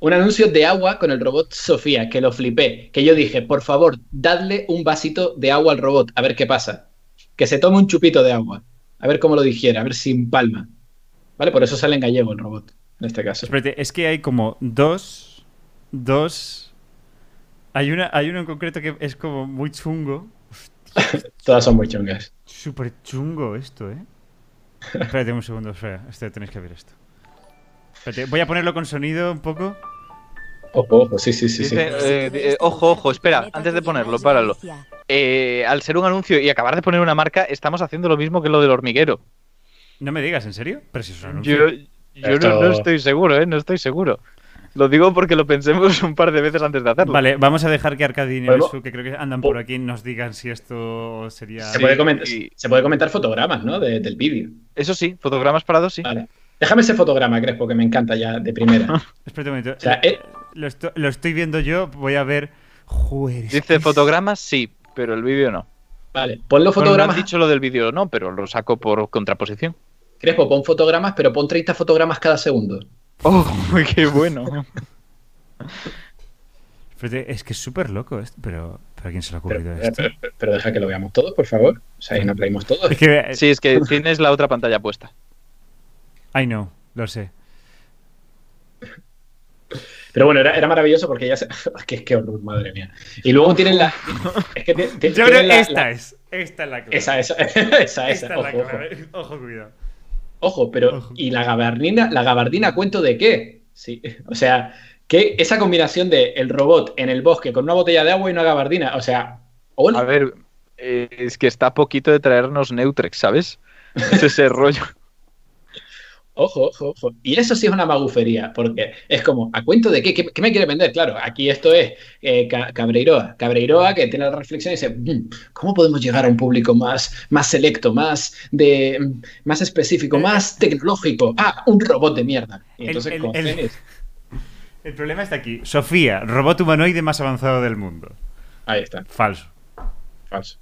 Un anuncio de agua con el robot Sofía, que lo flipé. Que yo dije, por favor, dadle un vasito de agua al robot, a ver qué pasa. Que se tome un chupito de agua. A ver cómo lo digiere, a ver si empalma. ¿Vale? Por eso sale en gallego el robot, en este caso. Espérate, es que hay como dos. Dos. Hay una, hay uno en concreto que es como muy chungo. Todas son muy chungas. Súper chungo esto, ¿eh? Espérate un segundo, espera. Este, tenéis que ver esto. Espérate, voy a ponerlo con sonido un poco. Ojo, ojo, sí, sí, sí. sí. Eh, eh, ojo, ojo, espera, antes de ponerlo, páralo. Eh, al ser un anuncio y acabar de poner una marca, estamos haciendo lo mismo que lo del hormiguero. No me digas, ¿en serio? Pero si es un anuncio. Yo, yo no- no, estoy seguro, ¿eh? No estoy seguro. Lo digo porque lo pensemos un par de veces antes de hacerlo. Vale, vamos a dejar que Arcadi y. Nevesu, que creo que andan por aquí, nos digan si esto sería. Se, puede comentar, y- se puede comentar fotogramas, ¿no? De- del vídeo. Eso sí, fotogramas parados sí. Vale. Déjame ese fotograma, Crespo, que me encanta ya de primera. Espérate un momento. O sea, eh- lo, esto- lo estoy viendo yo, voy a ver. Joder. Dice fotogramas sí, pero el vídeo no. Vale, pon los Bueno, no fotogramas. han dicho lo del vídeo no, pero lo saco por contraposición. Crespo, pon fotogramas, pero pon 30 fotogramas cada segundo. ¡Oh, qué bueno! Espérate, es que es súper loco esto. Pero, pero ¿a quién se le ha ocurrido eh, esto? pero- pero deja que lo veamos todos, por favor. O sea, y nos reímos todos. Es que. Sí, es que tienes la otra pantalla puesta. I know, lo sé. Pero bueno, era, era maravilloso porque ya se. que, qué horror, madre mía. Y luego tienen la. Es que Yo creo que esta la- es. Esta es la clave. Esa, esa, esa, esa. Esta es la. Ojo, cuidado. Ojo, pero Ojo. ¿y la gabardina? ¿La gabardina cuento de qué? Sí, o sea, que esa combinación de el robot en el bosque con una botella de agua y una gabardina, o sea, hola. A ver, eh, es que está poquito de traernos Neutrex, ¿sabes? Es ese rollo. Ojo, ojo, ojo. Y eso sí es una magufería, porque es como, ¿a cuento de qué? ¿Qué, qué me quiere vender? Claro, aquí esto es eh, Ca- Cabreiroa. Cabreiroa que tiene la reflexión y dice, "Mm, ¿cómo podemos llegar a un público más, más selecto, más, de, más específico, más tecnológico? Ah, un robot de mierda. Y entonces, el- con el- El problema está aquí. Sofía, robot humanoide más avanzado del mundo. Ahí está. Falso. Falso.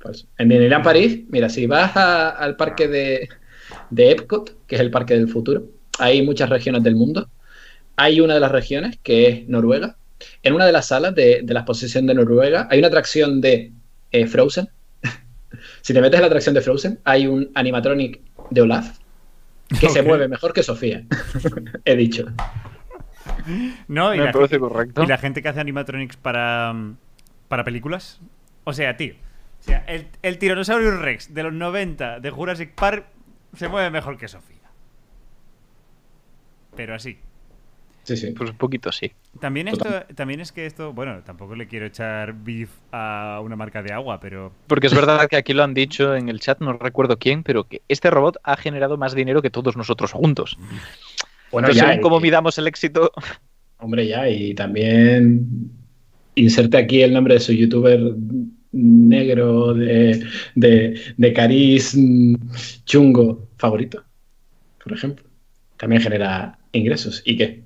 Falso. En Disneyland París, mira, si vas a- al parque de, de Epcot, que es el parque del futuro, hay muchas regiones del mundo. Hay una de las regiones que es Noruega. En una de las salas de, de la exposición de Noruega hay una atracción de eh, Frozen. si te metes en la atracción de Frozen, hay un animatronic de Olaf que se mueve mejor que Sofía. He dicho. No, y Me la, parece correcto. y la gente que hace animatronics para, mm, para películas. O sea, tío. O sea, el, el Tyrannosaurus Rex de los 90 de Jurassic Park se mueve mejor que Sofía. Pero así. Sí, sí. Pues un poquito sí. También esto, Total. también es que esto, bueno, tampoco le quiero echar beef a una marca de agua, pero Porque es verdad que aquí lo han dicho en el chat, no recuerdo quién, pero que este robot ha generado más dinero que todos nosotros juntos. Bueno, Entonces, ya. según cómo midamos el éxito, Hombre, ya, y también inserte aquí el nombre de su youtuber negro de, de, de cariz mm, chungo favorito, por ejemplo. También genera ingresos. ¿Y qué?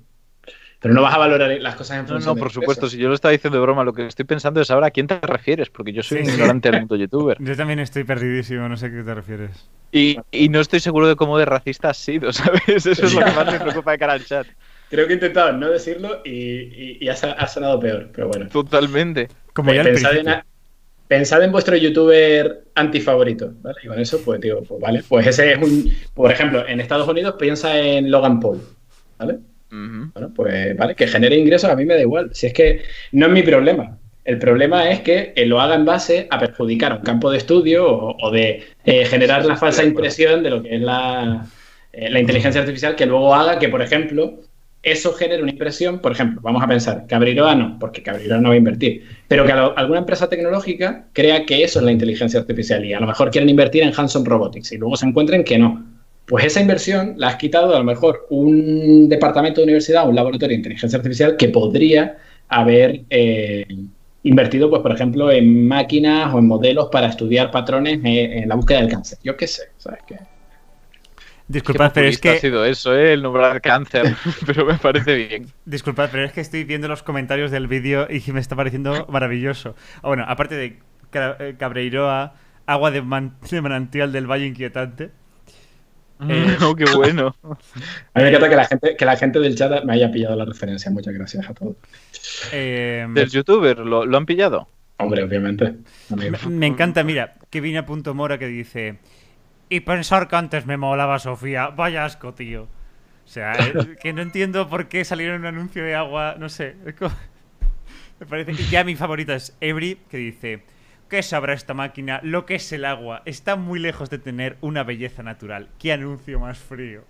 Pero no vas a valorar las cosas en No, función no, de por supuesto, si yo lo estaba diciendo de broma, lo que estoy pensando es ahora a quién te refieres, porque yo soy Sí, un ignorante del mundo youtuber. yo también estoy perdidísimo, no sé a qué te refieres. Y, y no estoy seguro de cómo de racista has sido, ¿sabes? Eso es lo que más me preocupa de cara al chat. Creo que he intentado no decirlo y, y- y ha, sonado peor, pero bueno. Totalmente. Como ya pensad, en. Pensad en vuestro youtuber antifavorito, ¿vale? Y con eso, pues digo, pues vale, pues ese es un, por ejemplo, en Estados Unidos piensa en Logan Paul, ¿vale? Bueno, pues vale, que genere ingresos a mí me da igual. Si es que no es mi problema. El problema es que eh, lo haga en base a perjudicar a un campo de estudio o, o de eh, generar la falsa impresión de lo que es la, eh, la inteligencia artificial que luego haga que, por ejemplo, eso genere una impresión, por ejemplo, vamos a pensar, Cabriroa no, porque Cabriroa no va a invertir, pero que alguna empresa tecnológica crea que eso es la inteligencia artificial y a lo mejor quieren invertir en Hanson Robotics y luego se encuentren que no. Pues esa inversión la has quitado a lo mejor un departamento de universidad, un laboratorio de inteligencia artificial que podría haber eh, invertido, pues, por ejemplo, en máquinas o en modelos para estudiar patrones eh, en la búsqueda del cáncer. Yo qué sé, ¿sabes qué? Disculpad, pero es populista ha que sido eso, ¿eh? El nombrar cáncer, pero me parece bien. Disculpad, pero es que estoy viendo los comentarios del vídeo y me está pareciendo maravilloso. Ah, Bueno, aparte de eh, Cabreiroa, agua de, man- de manantial del Valle Inquietante. Eh, oh, qué bueno. A mí me encanta que la gente, que la gente del chat me haya pillado la referencia. Muchas gracias a todos. eh, Del youtuber, ¿lo, lo han pillado? Hombre, obviamente. me, me encanta, mira, Kevin.mora que dice: Y pensar que antes me molaba Sofía, vaya asco, tío. O sea, eh, que no entiendo por qué salieron un anuncio de agua, no sé. como- Me parece. Y ya mi favorita es Every, que dice: ¿Qué sabrá esta máquina? Lo que es el agua. Está muy lejos de tener una belleza natural. ¿Qué anuncio más frío?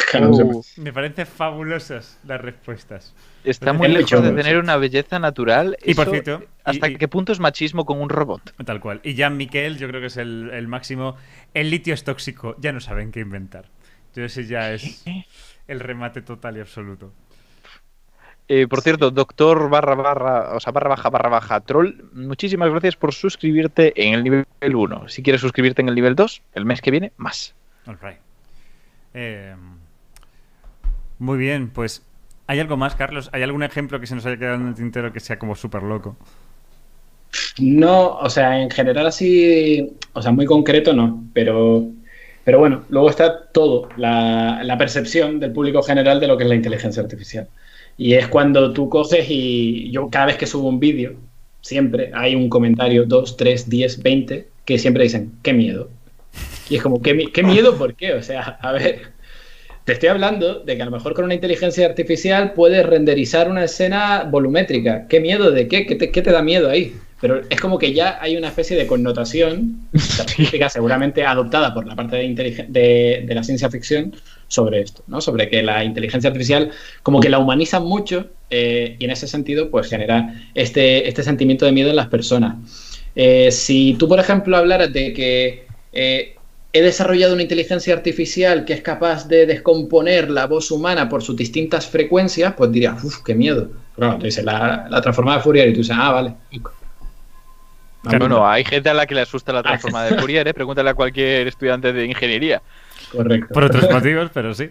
Uh, Me parecen fabulosas las respuestas. está Es muy lejos de tener sí. una belleza natural. Y por cierto, ¿hasta y- y- qué punto es machismo con un robot? Tal cual. Y Jan Miquel, yo creo que es el, el máximo. El litio es tóxico, ya no saben qué inventar. Entonces ese ya es el remate total y absoluto. Eh, por cierto, doctor barra barra, o sea, barra baja barra baja troll, muchísimas gracias por suscribirte en el nivel 1. Si quieres suscribirte en el nivel 2, el mes que viene, más. All right. Eh, muy bien, pues. ¿Hay algo más, Carlos? ¿Hay algún ejemplo que se nos haya quedado en el tintero que sea como súper loco? No, o sea, en general así, o sea, muy concreto no, pero, pero bueno, luego está todo, la, percepción del público general de lo que es la inteligencia artificial. Y es cuando tú coges y yo cada vez que subo un vídeo, siempre hay un comentario, dos, tres, diez, veinte, que siempre dicen, qué miedo. Y es como, ¿qué, mi- qué miedo? ¿Por qué? O sea, a ver, te estoy hablando de que a lo mejor con una inteligencia artificial puedes renderizar una escena volumétrica. ¿Qué miedo de qué? ¿Qué te, qué te da miedo ahí? Pero es como que ya hay una especie de connotación científica seguramente adoptada por la parte de, de, de la ciencia ficción sobre esto, ¿no? Sobre que la inteligencia artificial como que la humanizan mucho eh, y en ese sentido pues genera este, este sentimiento de miedo en las personas. Eh, si tú, por ejemplo, hablaras de que eh, he desarrollado una inteligencia artificial que es capaz de descomponer la voz humana por sus distintas frecuencias, pues dirías, uff, qué miedo. Pero dices, la, la transformada de Fourier y tú dices, ah, vale. No, no, no, hay gente a la que le asusta la transformada de Fourier, ¿eh? Pregúntale a cualquier estudiante de ingeniería. Correcto. Por otros motivos, pero sí.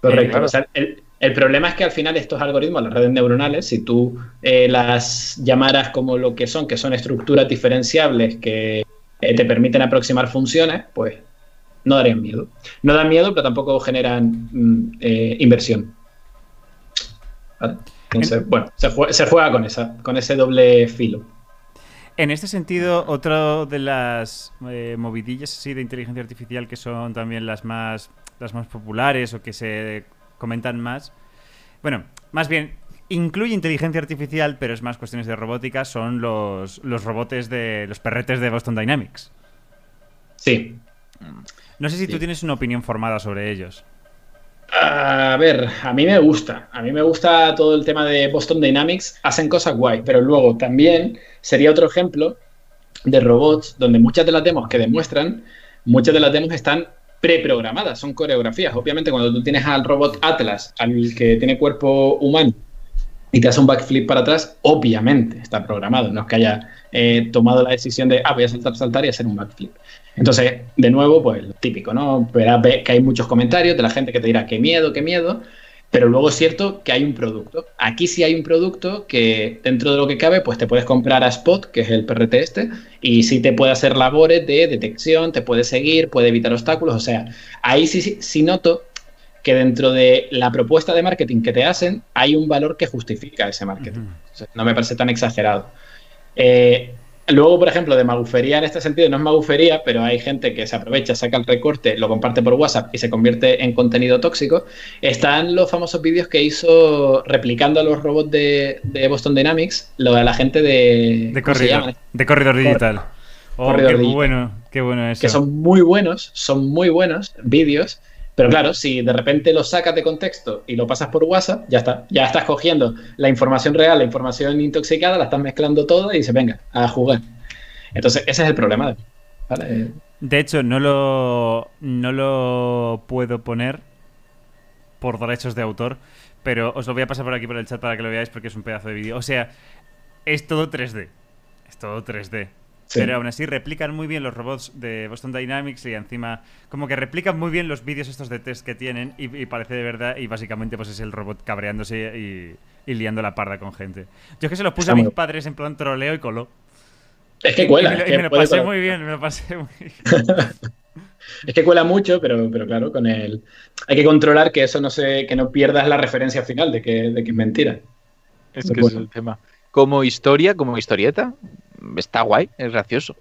Correcto. Eh, claro. O sea, el, el problema es que al final estos algoritmos, las redes neuronales, si tú eh, las llamaras como lo que son, que son estructuras diferenciables que eh, te permiten aproximar funciones, pues no darían miedo. No dan miedo, pero tampoco generan mm, eh, inversión. ¿Vale? Entonces, bueno, se juega, se juega con, esa, con ese doble filo. En este sentido, otra de las eh, movidillas así de inteligencia artificial que son también las más, las más populares o que se comentan más, bueno, más bien incluye inteligencia artificial, pero es más cuestiones de robótica, son los, los robots de los perretes de Boston Dynamics. Sí. No sé si Sí. tú tienes una opinión formada sobre ellos. A ver, a mí me gusta. A mí me gusta todo el tema de Boston Dynamics. Hacen cosas guay, pero luego también sería otro ejemplo de robots donde muchas de las demos que demuestran, muchas de las demos están preprogramadas, son coreografías. Obviamente, cuando tú tienes al robot Atlas, al que tiene cuerpo humano, y te hace un backflip para atrás, obviamente está programado. No es que haya eh, tomado la decisión de, ah, voy a saltar, saltar y hacer un backflip. Entonces, de nuevo, pues lo típico, ¿no? Verás ve que hay muchos comentarios de la gente que te dirá, qué miedo, qué miedo. Pero luego es cierto que hay un producto. Aquí sí hay un producto que dentro de lo que cabe, pues te puedes comprar a Spot, que es el PRT este, y sí te puede hacer labores de detección, te puede seguir, puede evitar obstáculos. O sea, ahí sí, sí noto que dentro de la propuesta de marketing que te hacen hay un valor que justifica ese marketing. Ujú. O sea, no me parece tan exagerado. Eh, luego, por ejemplo, de magufería en este sentido no es magufería, pero hay gente que se aprovecha, saca el recorte, lo comparte por WhatsApp y se convierte en contenido tóxico. Están los famosos vídeos que hizo replicando a los robots de, de Boston Dynamics, lo de la gente de... De ¿cómo se corredor, de corredor digital. Oh, Corredor qué digital. bueno, qué bueno eso. que son muy buenos, son muy buenos vídeos, pero claro, si de repente los sacas de contexto y lo pasas por WhatsApp, ya está, ya estás cogiendo la información real, la información intoxicada, la estás mezclando todo y dices, venga, a jugar. Entonces, ese es el problema. ¿vale? De hecho, no lo, no lo puedo poner por derechos de autor, pero os lo voy a pasar por aquí por el chat para que lo veáis porque es un pedazo de vídeo. O sea, es todo 3D. Es todo 3D. Sí. Pero aún así replican muy bien los robots de Boston Dynamics y encima como que replican muy bien los vídeos estos de test que tienen y, y parece de verdad y básicamente pues es el robot cabreándose y, y liando la parda con gente. Yo es que se los puse Está a mis muy- padres en plan troleo y coló. Es que cuela. y me lo, es y que me lo pasé colar. muy bien, me lo pasé muy bien. Es que cuela mucho, pero, pero claro, con el. Hay que controlar que eso no se, que no pierdas la referencia final de que, de que es mentira. Es Pero que bueno. es el tema. Como historia, como historieta, está guay, es gracioso.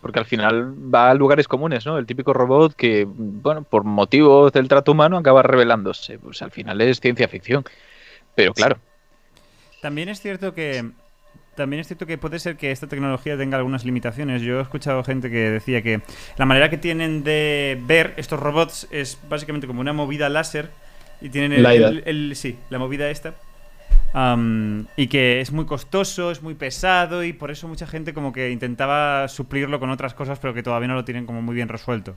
Porque al final va a lugares comunes, ¿no? El típico robot que, bueno, por motivos del trato humano acaba revelándose. Pues al final es ciencia ficción. Pero claro, También es cierto que también es cierto que puede ser que esta tecnología tenga algunas limitaciones. Yo he escuchado gente que decía que la manera que tienen de ver estos robots es básicamente como una movida láser y tienen el, el- sí, la movida esta. Y que es muy costoso, es muy pesado y por eso mucha gente como que intentaba suplirlo con otras cosas, pero que todavía no lo tienen como muy bien resuelto.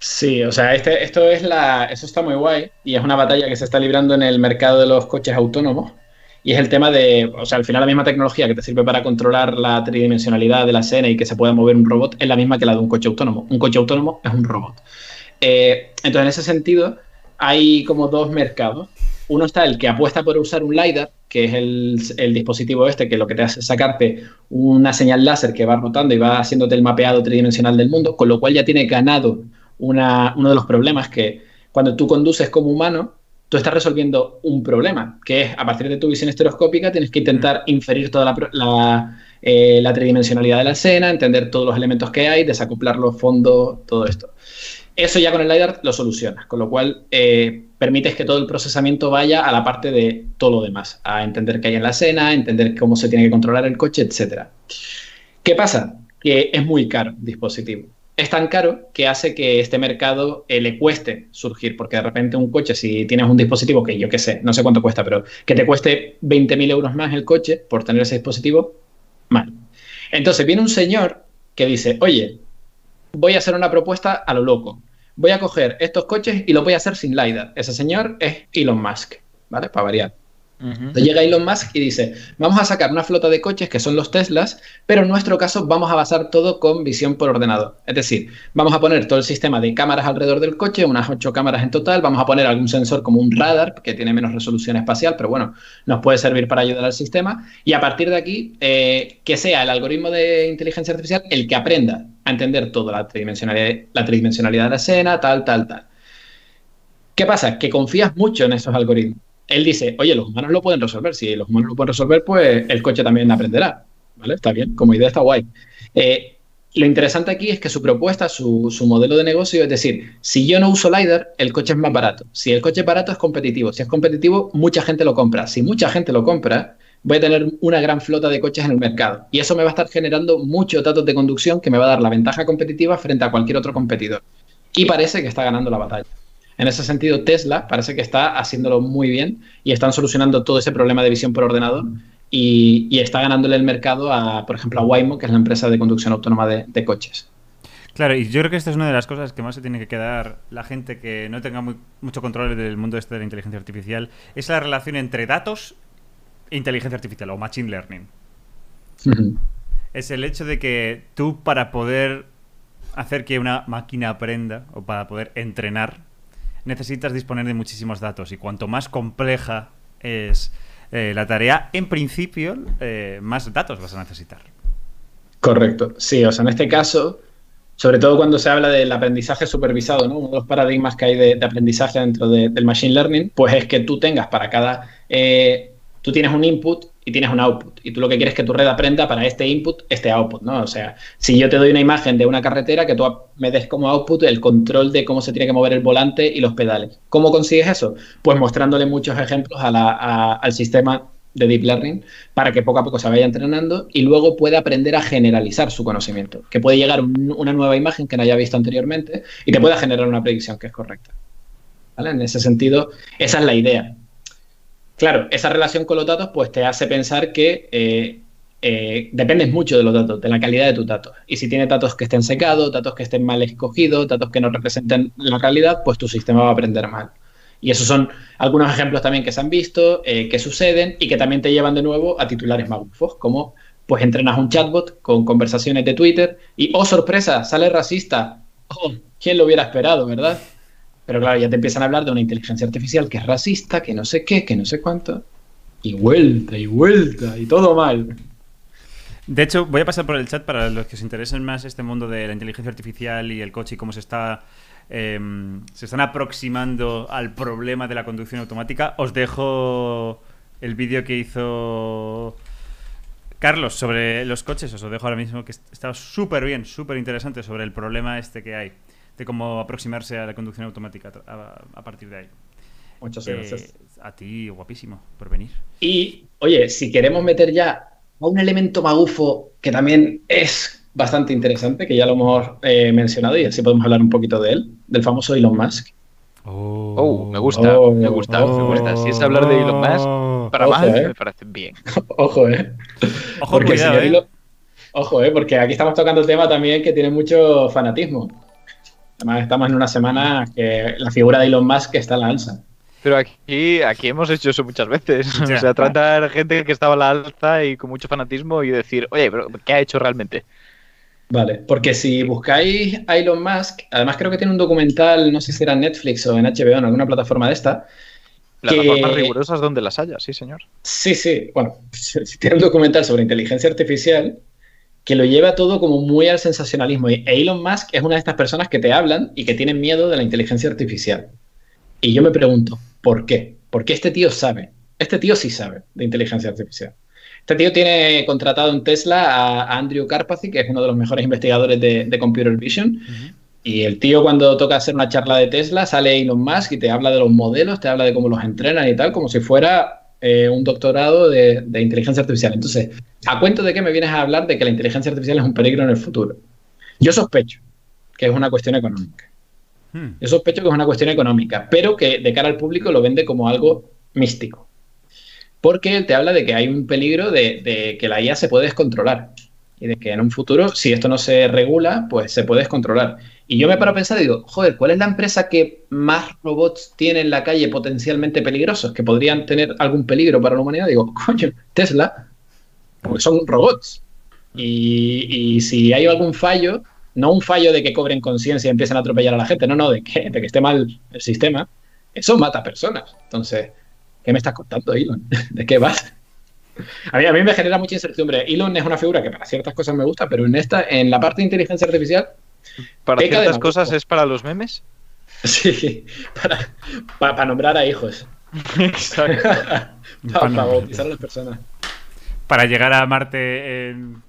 Sí, o sea, este, esto es la, eso está muy guay y es una batalla que se está librando en el mercado de los coches autónomos. Y es el tema de, o sea, al final la misma tecnología que te sirve para controlar la tridimensionalidad de la escena y que se pueda mover un robot es la misma que la de un coche autónomo. Un coche autónomo es un robot. Eh, entonces, en ese sentido, hay como dos mercados. Uno está el que apuesta por usar un LiDAR, que es el, el dispositivo este que lo que te hace es sacarte una señal láser que va rotando y va haciéndote el mapeado tridimensional del mundo, con lo cual ya tiene ganado una- uno de los problemas que cuando tú conduces como humano, tú estás resolviendo un problema, que es a partir de tu visión estereoscópica tienes que intentar inferir toda la, eh, la tridimensionalidad de la escena, entender todos los elementos que hay, desacoplar los fondos, todo esto. Eso ya con el LiDAR lo solucionas, con lo cual eh, permites que todo el procesamiento vaya a la parte de todo lo demás, a entender qué hay en la escena, entender cómo se tiene que controlar el coche, etcétera. ¿Qué pasa? Que es muy caro el dispositivo. Es tan caro que hace que este mercado eh, le cueste surgir, porque de repente un coche, si tienes un dispositivo que yo qué sé, no sé cuánto cuesta, pero que te cueste 20.000 euros más el coche por tener ese dispositivo, mal. Entonces viene un señor que dice, oye, voy a hacer una propuesta a lo loco. Voy a coger estos coches y lo voy a hacer sin LiDAR. Ese señor es Elon Musk, ¿vale? Para variar. Entonces llega Elon Musk y dice, vamos a sacar una flota de coches que son los Teslas, pero en nuestro caso vamos a basar todo con visión por ordenador. Es decir, vamos a poner todo el sistema de cámaras alrededor del coche, unas ocho cámaras en total, vamos a poner algún sensor como un radar, que tiene menos resolución espacial, pero bueno, nos puede servir para ayudar al sistema, y a partir de aquí, eh, que sea el algoritmo de inteligencia artificial el que aprenda a entender toda la tridimensionalidad, la tridimensionalidad de la escena, tal, tal, tal. ¿Qué pasa? Que confías mucho en esos algoritmos él dice, oye, los humanos lo pueden resolver. Si los humanos lo pueden resolver, pues el coche también aprenderá. ¿Vale? Está bien, como idea está guay. Eh, lo interesante aquí es que su propuesta, su, su, modelo de negocio, es decir, si yo no uso LiDAR, el coche es más barato. Si el coche es barato, es competitivo. Si es competitivo, mucha gente lo compra. Si mucha gente lo compra, voy a tener una gran flota de coches en el mercado. Y eso me va a estar generando muchos datos de conducción que me va a dar la ventaja competitiva frente a cualquier otro competidor. Y parece que está ganando la batalla. En ese sentido, Tesla parece que está haciéndolo muy bien y están solucionando todo ese problema de visión por ordenador y, está ganándole el mercado a, por ejemplo, a Waymo, que es la empresa de conducción autónoma de, coches. Claro, y yo creo que esta es una de las cosas que más se tiene que quedar la gente que no tenga mucho control del mundo este de la inteligencia artificial, es la relación entre datos inteligencia artificial o machine learning. Es el hecho de que tú para poder hacer que una máquina aprenda o para poder entrenar, necesitas disponer de muchísimos datos y cuanto más compleja es eh, la tarea, en principio, eh, más datos vas a necesitar. Correcto, sí, o sea, en este caso, sobre todo cuando se habla del aprendizaje supervisado, ¿no? uno de los paradigmas que hay de, aprendizaje dentro del machine learning, pues es que tú tengas para cada, eh, tú tienes un input y tienes un output. Y tú lo que quieres es que tu red aprenda para este input, este output, ¿no? O sea, si yo te doy una imagen de una carretera, que tú me des como output el control de cómo se tiene que mover el volante y los pedales. ¿Cómo consigues eso? Pues mostrándole muchos ejemplos al sistema de Deep Learning para que poco a poco se vaya entrenando y luego pueda aprender a generalizar su conocimiento. Que puede llegar una nueva imagen que no haya visto anteriormente y te pueda generar una predicción que es correcta. ¿Vale? En ese sentido, esa es la idea. Claro, esa relación con los datos pues te hace pensar que eh, eh, dependes mucho de los datos, de la calidad de tus datos. Y si tienes datos que estén secados, datos que estén mal escogidos, datos que no representen la realidad, pues tu sistema va a aprender mal. Y esos son algunos ejemplos también que se han visto, eh, que suceden y que también te llevan de nuevo a titulares magufos, como pues entrenas un chatbot con conversaciones de Twitter y, oh sorpresa, sale racista. Oh, ¿quién lo hubiera esperado, verdad? Pero claro, ya te empiezan a hablar de una inteligencia artificial que es racista, que no sé qué, que no sé cuánto. Y vuelta, y vuelta, y todo mal. De hecho, voy a pasar por el chat para los que os interesen más este mundo de la inteligencia artificial y el coche y cómo se está em, se están aproximando al problema de la conducción automática. Os dejo el vídeo que hizo Carlos sobre los coches. Os lo dejo ahora mismo que está súper bien, súper interesante sobre el problema este que hay de cómo aproximarse a la conducción automática a, partir de ahí. Muchas gracias. Eh, a ti, guapísimo, por venir. Y, oye, si queremos meter ya a un elemento magufo que también es bastante interesante, que ya lo hemos eh, mencionado y así podemos hablar un poquito de él, del famoso Elon Musk. Oh, oh me gusta, oh, me gusta, me gusta. Si es hablar de Elon Musk, para más eh. me parece bien. Ojo, eh. Ojo, porque eh. Ojo, eh, porque aquí estamos tocando el tema también que tiene mucho fanatismo. Además, estamos en una semana que la figura de Elon Musk está en la alza. Pero aquí, aquí hemos hecho eso muchas veces. O sea, tratar gente que estaba a la alza y con mucho fanatismo y decir, oye, pero ¿qué ha hecho realmente? Vale, porque si buscáis a Elon Musk, además creo que tiene un documental, no sé si era en Netflix o en HBO, en alguna plataforma de esta. Plataformas rigurosas donde las haya, sí, señor. Sí, sí. Bueno, tiene un documental sobre inteligencia artificial que lo lleva todo como muy al sensacionalismo. Y Elon Musk es una de estas personas que te hablan y que tienen miedo de la inteligencia artificial. Y yo me pregunto, ¿por qué? Porque este tío sabe, este tío sí sabe de inteligencia artificial. Este tío tiene contratado en Tesla a, Andrew Karpathy, que es uno de los mejores investigadores de, Computer Vision. Y el tío cuando toca hacer una charla de Tesla sale Elon Musk y te habla de los modelos, te habla de cómo los entrenan y tal, como si fuera eh, un doctorado de, inteligencia artificial. Entonces, ¿a cuento de qué me vienes a hablar de que la inteligencia artificial es un peligro en el futuro? Yo sospecho que es una cuestión económica. Hmm. Yo sospecho que es una cuestión económica, pero que de cara al público lo vende como algo místico. Porque él te habla de que hay un peligro de, de que la IA se puede descontrolar y de que en un futuro, si esto no se regula, pues se puede descontrolar. Y yo me paro a pensar y digo, joder, ¿cuál es la empresa que más robots tiene en la calle potencialmente peligrosos, que podrían tener algún peligro para la humanidad? Digo, coño, Tesla, porque son robots. Y, si hay algún fallo, no un fallo de que cobren conciencia y empiecen a atropellar a la gente, no, no, de que, de que esté mal el sistema, eso mata personas. Entonces, ¿qué me estás contando, Elon? ¿De qué vas? A mí, a mí me genera mucha incertidumbre. Elon es una figura que para ciertas cosas me gusta, pero en esta, en la parte de inteligencia artificial, ¿Para ciertas cosas es para los memes? Sí, para, nombrar a hijos. Exacto. para, bautizar a las personas. para llegar a Marte en.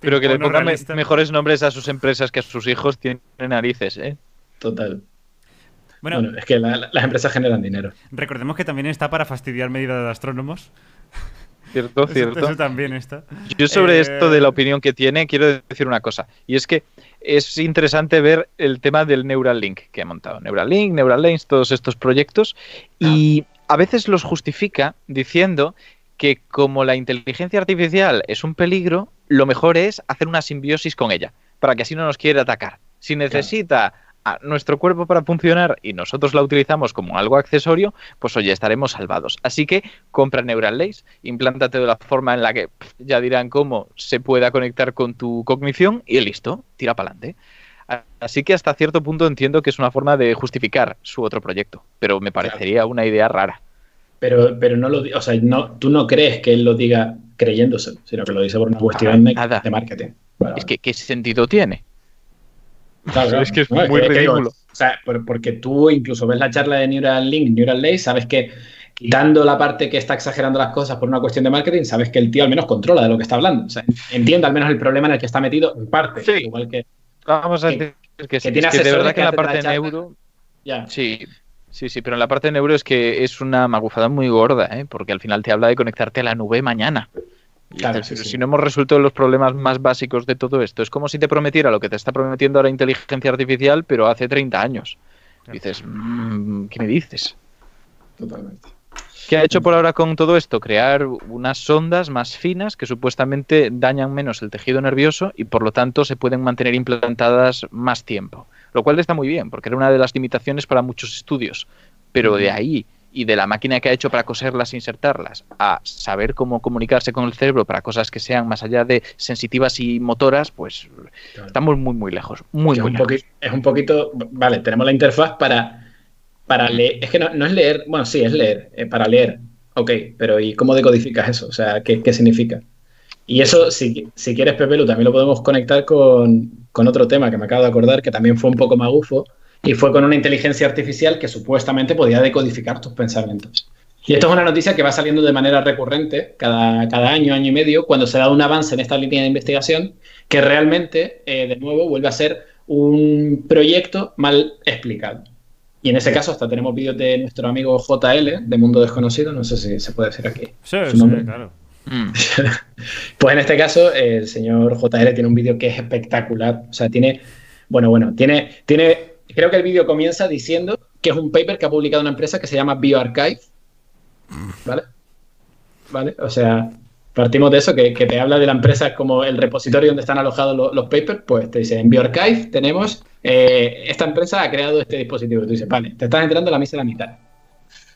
Pero que le pongan me- mejores nombres a sus empresas que a sus hijos tienen narices, ¿eh? Total. Bueno, Bueno, es que la- la- las empresas generan dinero. recordemos que también está para fastidiar medida de astrónomos. Cierto, Eso- cierto. Eso, también está. Yo sobre Eh, esto de la opinión que tiene, quiero decir una cosa. Y es que es interesante ver el tema del Neuralink que ha montado. Neuralink, Neuralink, todos estos proyectos. Y a veces los justifica diciendo que como la inteligencia artificial es un peligro, lo mejor es hacer una simbiosis con ella, para que así no nos quiera atacar. Si necesita a nuestro cuerpo para funcionar y nosotros la utilizamos como algo accesorio, pues oye, estaremos salvados. Así que compra Neuralace, implántate de la forma en la que pff, ya dirán cómo se pueda conectar con tu cognición y listo, tira para adelante. Así que hasta cierto punto entiendo que es una forma de justificar su otro proyecto, pero me parecería una idea rara. Pero, pero no lo o sea, no, tú no crees que él lo diga creyéndose, sino que lo dice por una cuestión de, marketing. Es que, ¿qué sentido tiene? Claro, es que es No, muy ridículo. o sea, por- porque tú incluso ves la charla de Neuralink, Neuralink, sabes que quitando la parte que está exagerando las cosas por una cuestión de marketing, sabes que el tío al menos controla de lo que está hablando. O sea, entiende al menos el problema en el que está metido en parte. Sí. Igual que Vamos a Que- decir que, sí, tiene es que de asesores verdad que en la parte de neuro ya. Sí, sí, sí, pero en la parte de neuro es que es una magufada muy gorda, ¿eh? porque al final te habla de conectarte a la nube mañana. Claro, sí, sí. Si no hemos resuelto los problemas más básicos de todo esto, es como si te prometiera lo que te está prometiendo ahora inteligencia artificial, pero hace 30 años. Claro. Dices, "Mm, ¿qué me dices? Totalmente. ¿Qué ha hecho por ahora con todo esto? Crear unas sondas más finas que supuestamente dañan menos el tejido nervioso y por lo tanto se pueden mantener implantadas más tiempo. Lo cual está muy bien, porque era una de las limitaciones para muchos estudios. Pero de ahí y de la máquina que ha hecho para coserlas e insertarlas a saber cómo comunicarse con el cerebro para cosas que sean más allá de sensitivas y motoras, pues Claro. estamos muy, muy lejos. Muy, lejos. es un poquito. Vale, tenemos la interfaz para, para leer. Es que no, no es leer. Bueno, sí, es leer. eh, para leer. Ok, pero ¿y cómo decodificas eso? O sea, ¿qué, qué significa? Y eso, si, si quieres, Pepelu, también lo podemos conectar con, con otro tema que me acabo de acordar, que también fue un poco magufo, y fue con una inteligencia artificial que supuestamente podía decodificar tus pensamientos. Y esto es una noticia que va saliendo de manera recurrente, cada, cada año, año y medio, cuando se da un avance en esta línea de investigación, que realmente, eh, de nuevo, vuelve a ser un proyecto mal explicado. Y en ese caso hasta tenemos vídeos de nuestro amigo JL, de Mundo Desconocido, no sé si se puede decir aquí. Sí, Su sí, claro. Mm. Pues en este caso, el señor JL tiene un vídeo que es espectacular. O sea, tiene, bueno, bueno, tiene, tiene, creo que el vídeo comienza diciendo que es un paper que ha publicado una empresa que se llama BioArchive. ¿Vale? ¿Vale? O sea, partimos de eso, que, te habla de la empresa como el repositorio donde están alojados lo- los, papers, pues te dice, en BioArchive tenemos, eh, esta empresa ha creado este dispositivo. Tú dices, vale, te estás enterando la misa de la mitad.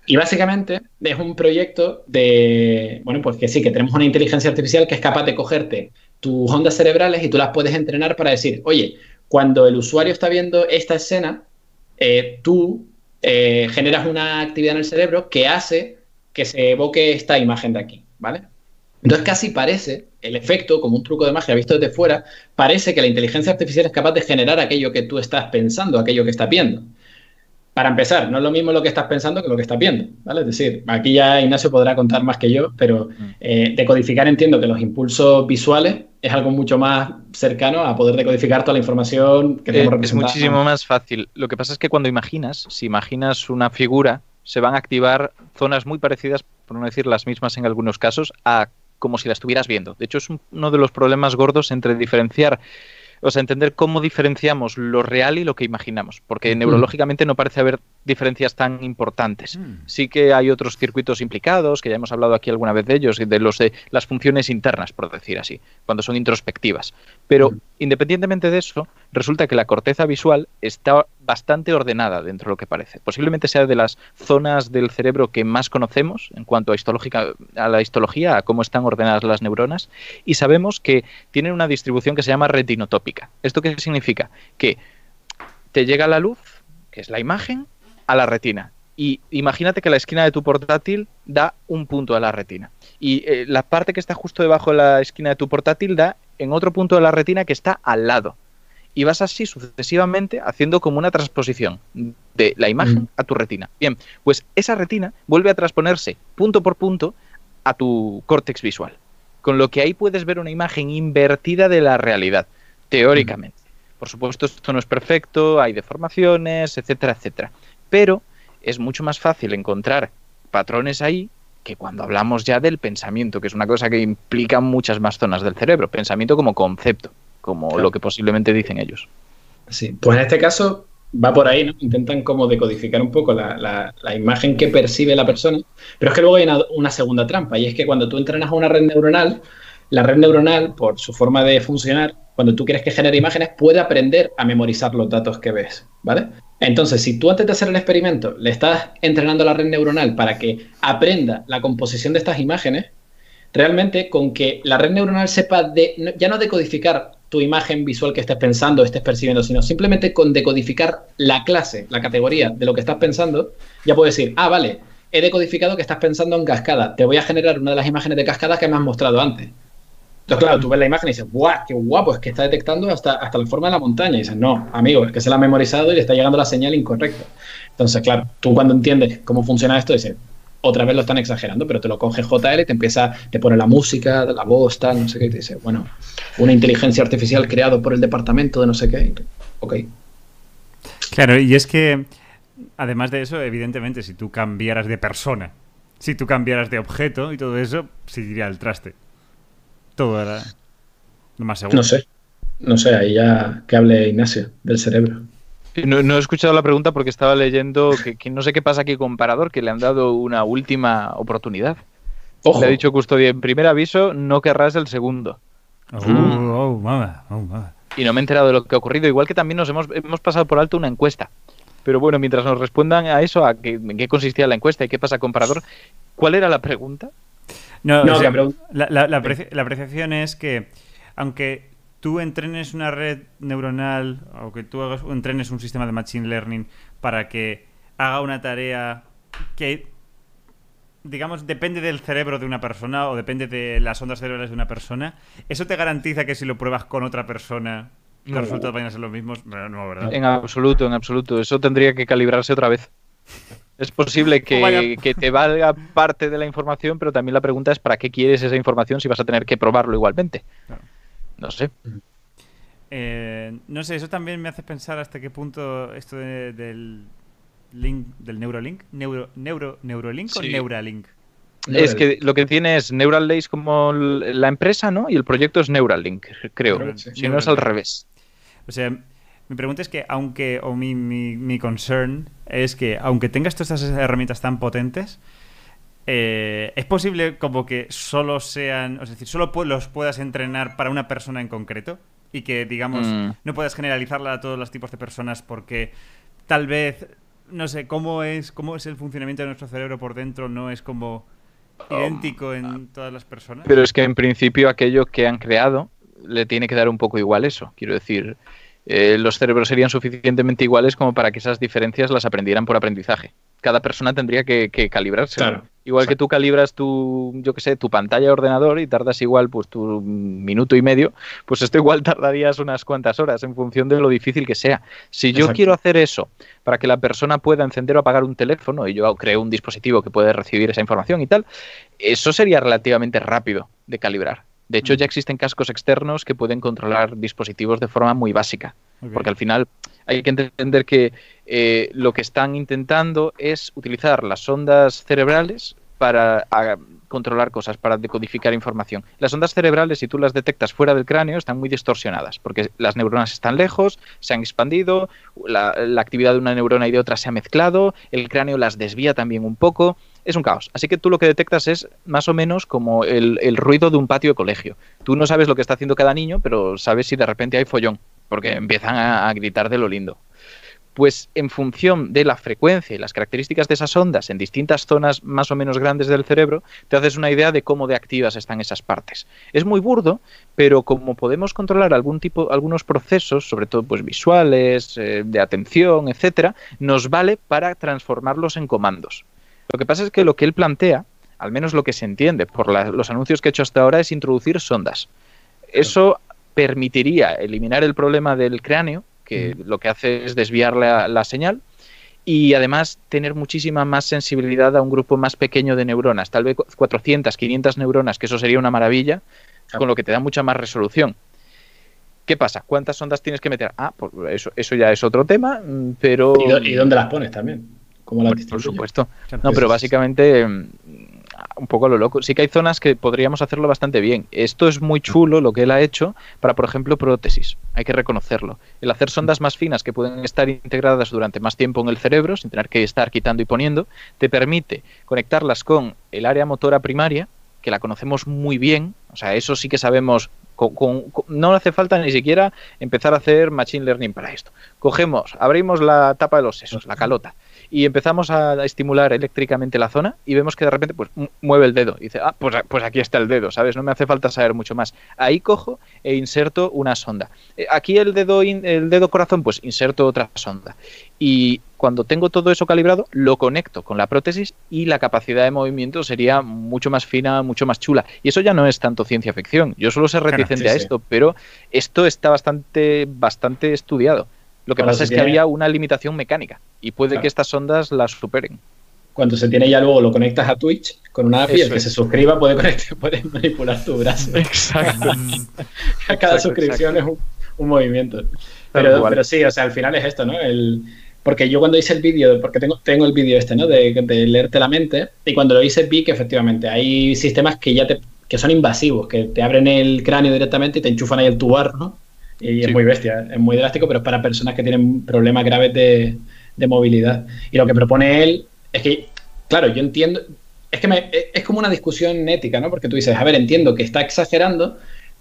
Y básicamente es un proyecto de, bueno, pues que sí, que tenemos una inteligencia artificial que es capaz de cogerte tus ondas cerebrales y tú las puedes entrenar para decir, oye, cuando el usuario está viendo esta escena, eh, tú eh, generas una actividad en el cerebro que hace que se evoque esta imagen de aquí, ¿vale? Entonces casi parece, el efecto, como un truco de magia visto desde fuera, parece que la inteligencia artificial es capaz de generar aquello que tú estás pensando, aquello que estás viendo. Para empezar, no es lo mismo lo que estás pensando que lo que estás viendo, ¿vale? Es decir, aquí ya Ignacio podrá contar más que yo, pero eh, decodificar entiendo que los impulsos visuales es algo mucho más cercano a poder decodificar toda la información que Eh, tenemos es representada. muchísimo más fácil. Lo que pasa es que cuando imaginas, si imaginas una figura, se van a activar zonas muy parecidas, por no decir las mismas en algunos casos, a como si la estuvieras viendo. De hecho, es un- uno de los problemas gordos entre diferenciar, o sea, entender cómo diferenciamos lo real y lo que imaginamos, porque neurológicamente no parece haber diferencias tan importantes. Mm. Sí que hay otros circuitos implicados, que ya hemos hablado aquí alguna vez de ellos, de los de las funciones internas, por decir así, cuando son introspectivas. Pero Ujú. independientemente de eso, resulta que la corteza visual está bastante ordenada dentro de lo que parece. Posiblemente sea de las zonas del cerebro que más conocemos en cuanto a, histológica, a la histología, a cómo están ordenadas las neuronas, y sabemos que tienen una distribución que se llama retinotópica. ¿Esto qué significa? Que te llega la luz, que es la imagen, a la retina. Y imagínate que la esquina de tu portátil da un punto a la retina. Y eh, la parte que está justo debajo de la esquina de tu portátil da en otro punto de la retina que está al lado. Y vas así sucesivamente haciendo como una transposición de la imagen Mm. a tu retina. Bien, pues esa retina vuelve a transponerse punto por punto a tu córtex visual. Con lo que ahí puedes ver una imagen invertida de la realidad, teóricamente. Por supuesto, esto no es perfecto, hay deformaciones, etcétera, etcétera. Pero es mucho más fácil encontrar patrones ahí que cuando hablamos ya del pensamiento, que es una cosa que implica muchas más zonas del cerebro. Pensamiento como concepto, como Claro. lo que posiblemente dicen ellos. Sí, pues en este caso va por ahí, ¿no? Intentan como decodificar un poco la, la- la imagen que percibe la persona, pero es que luego hay una, una segunda trampa, y es que cuando tú entrenas a una red neuronal, la red neuronal, por su forma de funcionar, cuando tú quieres que genere imágenes, puede aprender a memorizar los datos que ves, ¿vale? Entonces, si tú antes de hacer el experimento le estás entrenando la red neuronal para que aprenda la composición de estas imágenes, realmente con que la red neuronal sepa de, ya no decodificar tu imagen visual que estés pensando, estés percibiendo, sino simplemente con decodificar la clase, la categoría de lo que estás pensando, ya puedes decir, ah, vale, he decodificado que estás pensando en cascada, te voy a generar una de las imágenes de cascadas que me has mostrado antes. Entonces, claro, tú ves la imagen y dices, ¡guau! ¡Qué guapo! Es que está detectando hasta, hasta la forma de la montaña. Y dices, no, amigo, es que se la ha memorizado y le está llegando la señal incorrecta. Entonces, claro, tú cuando entiendes cómo funciona esto, dices, otra vez lo están exagerando, pero te lo coge JL y te empieza, te pone la música, la voz, tal, no sé qué, y te dice, bueno, una inteligencia artificial creado por el departamento de no sé qué. Ok. Claro, y es que, además de eso, evidentemente, si tú cambiaras de persona, si tú cambiaras de objeto y todo eso, se iría al traste. Todo era lo más seguro. No sé. No sé, ahí ya que hable Ignacio del cerebro. No, no he escuchado la pregunta porque estaba leyendo que, que no sé qué pasa aquí con Parador, que le han dado una última oportunidad. Ojo. Le ha dicho Custodia, en primer aviso, no querrás el segundo. Oh, oh, mama, oh, mama. Y no me he enterado de lo que ha ocurrido. Igual que también nos hemos, hemos pasado por alto una encuesta. Pero bueno, mientras nos respondan a eso, a qué, en qué consistía la encuesta y qué pasa con Parador, ¿cuál era la pregunta? No, No, o sea, que pregun- la, la- la apreci- la apreciación es que, aunque tú entrenes una red neuronal o que tú hagas, entrenes un sistema de machine learning para que haga una tarea que, digamos, depende del cerebro de una persona o depende de las ondas cerebrales de una persona, ¿eso te garantiza que si lo pruebas con otra persona, los No. resultados vayan a ser los mismos? No, no, ¿verdad? En absoluto, en absoluto. Eso tendría que calibrarse otra vez. Es posible que, Vaya. que te valga parte de la información, pero también la pregunta es ¿para qué quieres esa información si vas a tener que probarlo igualmente? Claro. No sé. Eh, no sé, eso también me hace pensar hasta qué punto esto de- del link, del Neuralink, neuro, neuro, Neuralink o. Neuralink. Es que lo que tiene es Neural Lace como la empresa, ¿no? Y el proyecto es Neuralink, creo. Sí. Si no es al revés. O sea, mi pregunta es que, aunque, o mi, mi, mi concern es que, aunque tengas todas estas herramientas tan potentes, eh, es posible como que solo sean, es decir, solo los puedas entrenar para una persona en concreto y que, digamos, Mm. no puedas generalizarla a todos los tipos de personas porque tal vez, no sé, cómo es, cómo es el funcionamiento de nuestro cerebro por dentro, no es como idéntico en todas las personas. Pero es que en principio aquello que han creado le tiene que dar un poco igual eso. Quiero decir, eh, los cerebros serían suficientemente iguales como para que esas diferencias las aprendieran por aprendizaje. Cada persona tendría que, que calibrarse. Claro. Igual que tú calibras tu, yo qué sé, tu pantalla de ordenador y tardas igual pues tu minuto y medio, pues esto igual tardarías unas cuantas horas en función de lo difícil que sea. Si yo Exacto. quiero hacer eso para que la persona pueda encender o apagar un teléfono y yo creo un dispositivo que puede recibir esa información y tal, eso sería relativamente rápido de calibrar. De hecho, Mm. ya existen cascos externos que pueden controlar dispositivos de forma muy básica. Porque al final hay que entender que eh, lo que están intentando es utilizar las ondas cerebrales para a, controlar cosas, para decodificar información. Las ondas cerebrales, si tú las detectas fuera del cráneo, están muy distorsionadas, porque las neuronas están lejos, se han expandido, la, actividad de una neurona y de otra se ha mezclado, el cráneo las desvía también un poco, es un caos. Así que tú lo que detectas es más o menos como el, el ruido de un patio de colegio. Tú no sabes lo que está haciendo cada niño, pero sabes si de repente hay follón, porque empiezan a gritar de lo lindo. Pues en función de la frecuencia y las características de esas ondas en distintas zonas más o menos grandes del cerebro, te haces una idea de cómo de activas están esas partes. Es muy burdo, pero como podemos controlar algún tipo, algunos procesos, sobre todo pues visuales, eh, de atención, etcétera, nos vale para transformarlos en comandos. Lo que pasa es que lo que él plantea, al menos lo que se entiende por la- los anuncios que he hecho hasta ahora, es introducir sondas. Eso permitiría eliminar el problema del cráneo, que lo que hace es desviar la, la señal, y además tener muchísima más sensibilidad a un grupo más pequeño de neuronas, tal vez 400, 500 neuronas, que eso sería una maravilla, con lo que te da mucha más resolución. ¿Qué pasa? ¿Cuántas ondas tienes que meter? Ah, pues eso, eso ya es otro tema, mm, pero... ¿Y, dónde las pones también? ¿Cómo las Por, por supuesto. No, pero básicamente mm, un poco a lo loco. Sí que hay zonas que podríamos hacerlo bastante bien. Esto es muy chulo lo que él ha hecho para, por ejemplo, prótesis. Hay que reconocerlo. El hacer sondas más finas que pueden estar integradas durante más tiempo en el cerebro, sin tener que estar quitando y poniendo, te permite conectarlas con el área motora primaria, que la conocemos muy bien. O sea, eso sí que sabemos. con- no hace falta ni siquiera empezar a hacer machine learning para esto. Cogemos, abrimos la tapa de los sesos, la calota, y empezamos a estimular eléctricamente la zona y vemos que de repente pues mu- mueve el dedo y dice, ah, pues, pues aquí está el dedo, ¿sabes? No me hace falta saber mucho más. Ahí cojo e inserto una sonda. Eh, Aquí el dedo, in- el dedo corazón, pues inserto otra sonda. Y cuando tengo todo eso calibrado, lo conecto con la prótesis y la capacidad de movimiento sería mucho más fina, mucho más chula. Y eso ya no es tanto ciencia ficción. Yo suelo ser Claro, reticente sí, a sí. esto, pero esto está bastante, bastante estudiado. Lo que Cuando pasa es que tiene- había una limitación mecánica y puede Claro. que estas ondas las superen. Cuando se tiene ya luego lo conectas a Twitch con una API, Eso el que es. se suscriba puede, conectar- puede manipular tu brazo. Exacto. Cada Exacto, suscripción es un, un movimiento. Pero, sí, o sea, al final es esto, ¿no? El, porque yo cuando hice el vídeo, porque tengo, tengo el vídeo este, ¿no? De, de leerte la mente, y cuando lo hice vi que efectivamente hay sistemas que ya te, que son invasivos, que te abren el cráneo directamente y te enchufan ahí el tubar, ¿no? Y es muy bestia, es muy drástico, pero es para personas que tienen problemas graves de, de movilidad. Y lo que propone él es que, claro, yo entiendo, es que me- es como una discusión ética, ¿no? Porque tú dices, a ver, entiendo que está exagerando,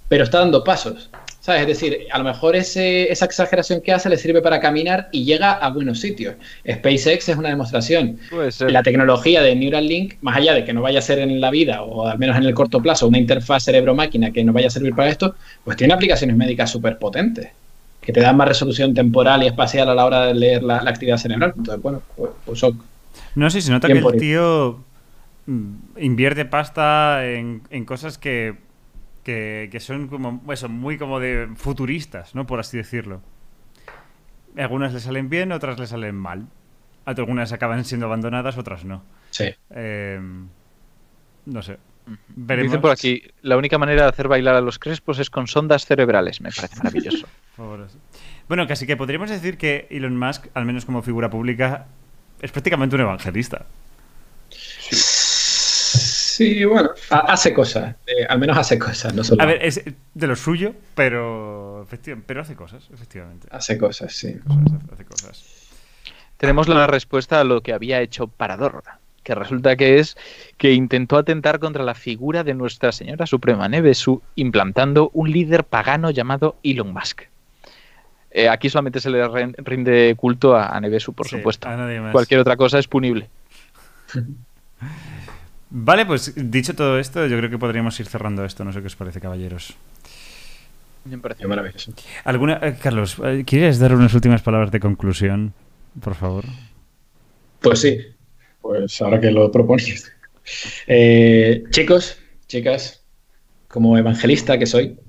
pero está dando pasos. ¿Sabes? Es decir, a lo mejor ese, esa exageración que hace le sirve para caminar y llega a buenos sitios. SpaceX es una demostración. Puede ser. La tecnología de Neuralink, más allá de que no vaya a ser en la vida, o al menos en el corto plazo, una interfaz cerebro-máquina que nos vaya a servir para esto, pues tiene aplicaciones médicas súper potentes, que te dan más resolución temporal y espacial a la hora de leer la, la actividad cerebral. Entonces, bueno, pues, pues ok. No sé, se nota que el tío mm, invierte pasta en, en cosas que, que, que son como eso, muy como de futuristas, ¿no? Por así decirlo. Algunas le salen bien, otras le salen mal. Algunas acaban siendo abandonadas, otras no. Sí. Eh, no sé. Veremos. Dicen por aquí, la única manera de hacer bailar a los crespos es con sondas cerebrales. Me parece maravilloso. Bueno, casi que podríamos decir que Elon Musk, al menos como figura pública, es prácticamente un evangelista. Sí, bueno, ha- hace cosas, eh, al menos hace cosas, no solo A ver, es de lo suyo, pero, pero hace cosas, efectivamente. hace cosas, sí. Cosas, hace cosas. Tenemos la respuesta a lo que había hecho Parador, que resulta que es que intentó atentar contra la figura de Nuestra Señora Suprema Nevesu implantando un líder pagano llamado Elon Musk. Eh, aquí solamente se le rinde culto a, a Nevesu, por Sí, supuesto. a nadie más. Cualquier otra cosa es punible. Vale, pues dicho todo esto, yo creo que podríamos ir cerrando esto. No sé qué os parece, caballeros. Me parece maravilloso. ¿Alguna, eh, Carlos, eh, ¿quieres dar unas últimas palabras de conclusión, por favor? Pues sí, pues ahora que lo propones. Eh, chicos, chicas, como evangelista que soy,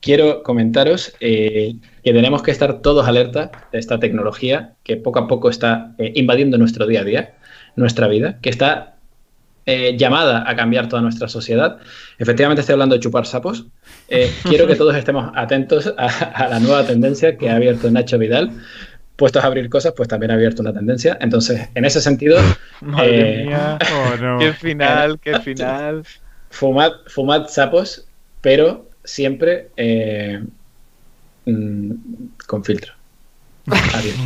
quiero comentaros eh, que tenemos que estar todos alerta de esta tecnología que poco a poco está eh, invadiendo nuestro día a día, nuestra vida, que está eh, llamada a cambiar toda nuestra sociedad. Efectivamente estoy hablando de chupar sapos. Eh, quiero que todos estemos atentos a, a la nueva tendencia que ha abierto Nacho Vidal. Puestos a abrir cosas, pues también ha abierto una tendencia. Entonces, en ese sentido, Madre Eh, mía. Oh, no. Qué final, qué final. fumad, fumad sapos, pero siempre eh, mm, con filtro. Adiós.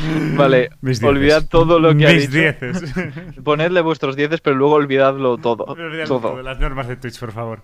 Vale, Mis dieces. olvidad todo lo que ha Mis dicho. dieces. Ponedle vuestros dieces, pero luego olvidadlo todo. Olvidad todo. todo, Las normas de Twitch, por favor.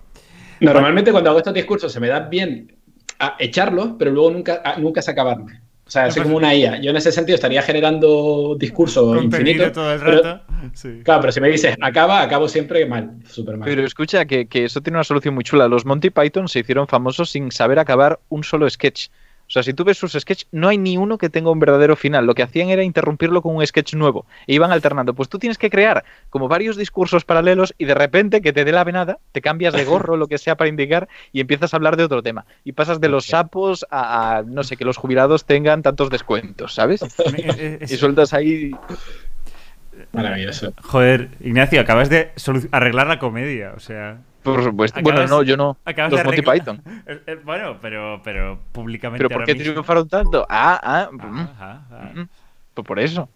Normalmente cuando hago estos discursos se me da bien a echarlos, pero luego nunca, a- nunca se acabarme. O sea, soy como una IA. Yo en ese sentido estaría generando discurso Contenido infinito. todo el pero- rato. Sí. claro, pero si me dices acaba, acabo siempre mal. Súper mal. Pero escucha que, que eso tiene una solución muy chula. Los Monty Python se hicieron famosos sin saber acabar un solo sketch. O sea, si tú ves sus sketches, no hay ni uno que tenga un verdadero final. Lo que hacían era interrumpirlo con un sketch nuevo. E iban alternando. Pues tú tienes que crear como varios discursos paralelos y de repente que te dé la venada, te cambias de gorro, lo que sea, para indicar y empiezas a hablar de otro tema. Y pasas de los sapos a, a, no sé, que los jubilados tengan tantos descuentos, ¿sabes? y sueltas ahí Maravilloso. Joder, Ignacio, acabas de arreglar la comedia, o sea. Por supuesto. Acabas- bueno, no, yo no. acabas Los de Monty Python. Eh, eh, Bueno, pero, pero públicamente. ¿Pero por qué mismo. triunfaron tanto? Ah, ah. mm, Ah, ah, ah. mm, Pues por eso.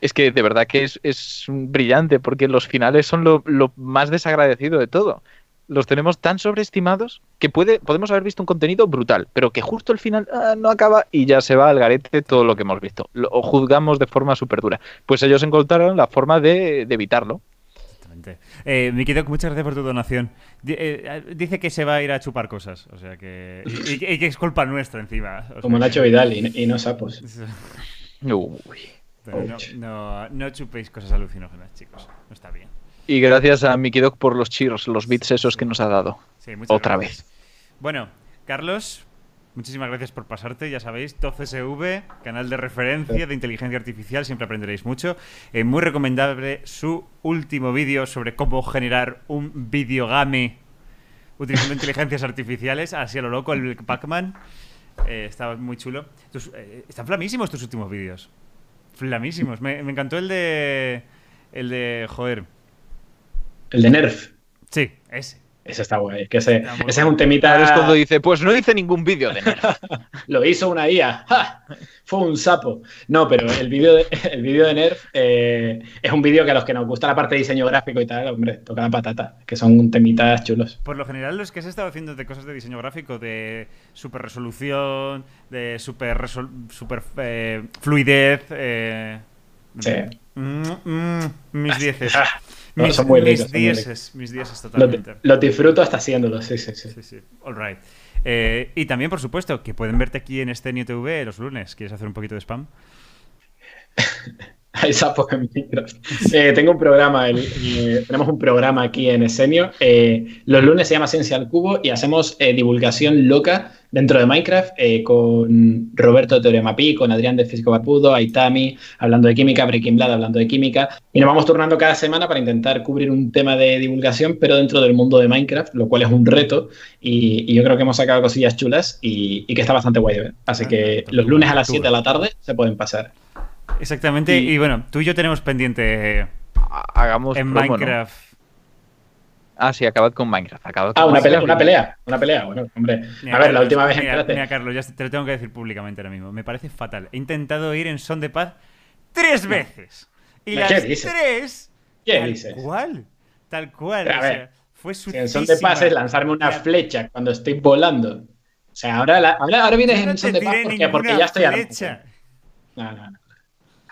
Es que de verdad que es, es brillante, porque los finales son lo, lo más desagradecido de todo. Los tenemos tan sobreestimados que puede, podemos haber visto un contenido brutal, pero que justo el final ah, no acaba y ya se va al garete todo lo que hemos visto. Lo juzgamos de forma súper dura. Pues ellos encontraron la forma de, de evitarlo. Exactamente. Eh, muchas gracias por tu donación. Eh, dice que se va a ir a chupar cosas, o sea que. Y, y- y que es culpa nuestra encima. o sea Como Nacho Vidal y, y no sapos. Uy. No, no, no chupéis cosas alucinógenas, chicos. No está bien. Y gracias a Mickey Doc por los cheers, los bits esos que nos ha dado. Sí, muchas Otra gracias. Bueno, Carlos, muchísimas gracias por pasarte. Ya sabéis, TOCSV, canal de referencia de inteligencia artificial, siempre aprenderéis mucho. Eh, muy recomendable su último vídeo sobre cómo generar un videogame utilizando inteligencias artificiales, así a lo loco, el Pac-Man. Eh, estaba muy chulo. Tus- eh, están flamísimos tus últimos vídeos. Flamísimos. Me, me encantó el de. El de. Joder. El de Nerf. Sí, ese. Ese está guay. Que ese, ese es un temita. Ahora es cuando dice, pues no hice ningún vídeo de Nerf. Lo hizo una IA. ¡Ja! Fue un sapo. No, pero el vídeo de, el de Nerf eh, es un vídeo que a los que nos gusta la parte de diseño gráfico y tal, hombre, toca la patata. Que son temitas chulos. Por lo general, los que has estado haciendo de cosas de diseño gráfico, de super resolución, de super, resol- super eh, fluidez. eh, Sí. mm, mm, mis dieces. No, mis son muy mis ricos, son dieces. Mis dieces Lo, totalmente. lo disfruto hasta haciéndolo, sí, sí, sí. Sí, sí. All right. Eh, y también, por supuesto, que pueden verte aquí en Estenio TV los lunes. ¿Quieres hacer un poquito de spam? Hay sapos en Minecraft. Eh, tengo un programa, el- eh, tenemos un programa aquí en Esenio. eh, los lunes se llama Ciencia al Cubo y hacemos divulgación loca dentro de Minecraft con Roberto de Teorema Pi, con Adrián de Físico Barbudo, Aitami hablando de química, Breaking Bad hablando de química. Y nos vamos turnando cada semana para intentar cubrir un tema de divulgación, pero dentro del mundo de Minecraft, lo cual es un reto. Y, y yo creo que hemos sacado cosillas chulas y, y que está bastante guay de ver. Así Ah, que los lunes a las tortuga. 7 de la tarde se pueden pasar. Exactamente. Y, Y- bueno, tú y yo tenemos pendiente Hagamos en promo, ¿no? Minecraft. Ah, sí, acabad con Minecraft. acabad con Ah, una pelea, Minecraft. una pelea, una pelea. Bueno, hombre. Mira, A ver, la Carlos, última vez, mira, mira, Carlos, ya te lo tengo que decir públicamente ahora mismo. Me parece fatal. He intentado ir en son de paz tres veces. Y ¿Qué las dices? tres. ¿Qué tal dices? cual. Tal cual. Pero, a o ver, sea, fue Si en son de paz es lanzarme una flecha cuando estoy volando. O sea, ahora, la- ahora, ahora vienes no en son de paz porque, porque ya estoy flecha. No, no, no.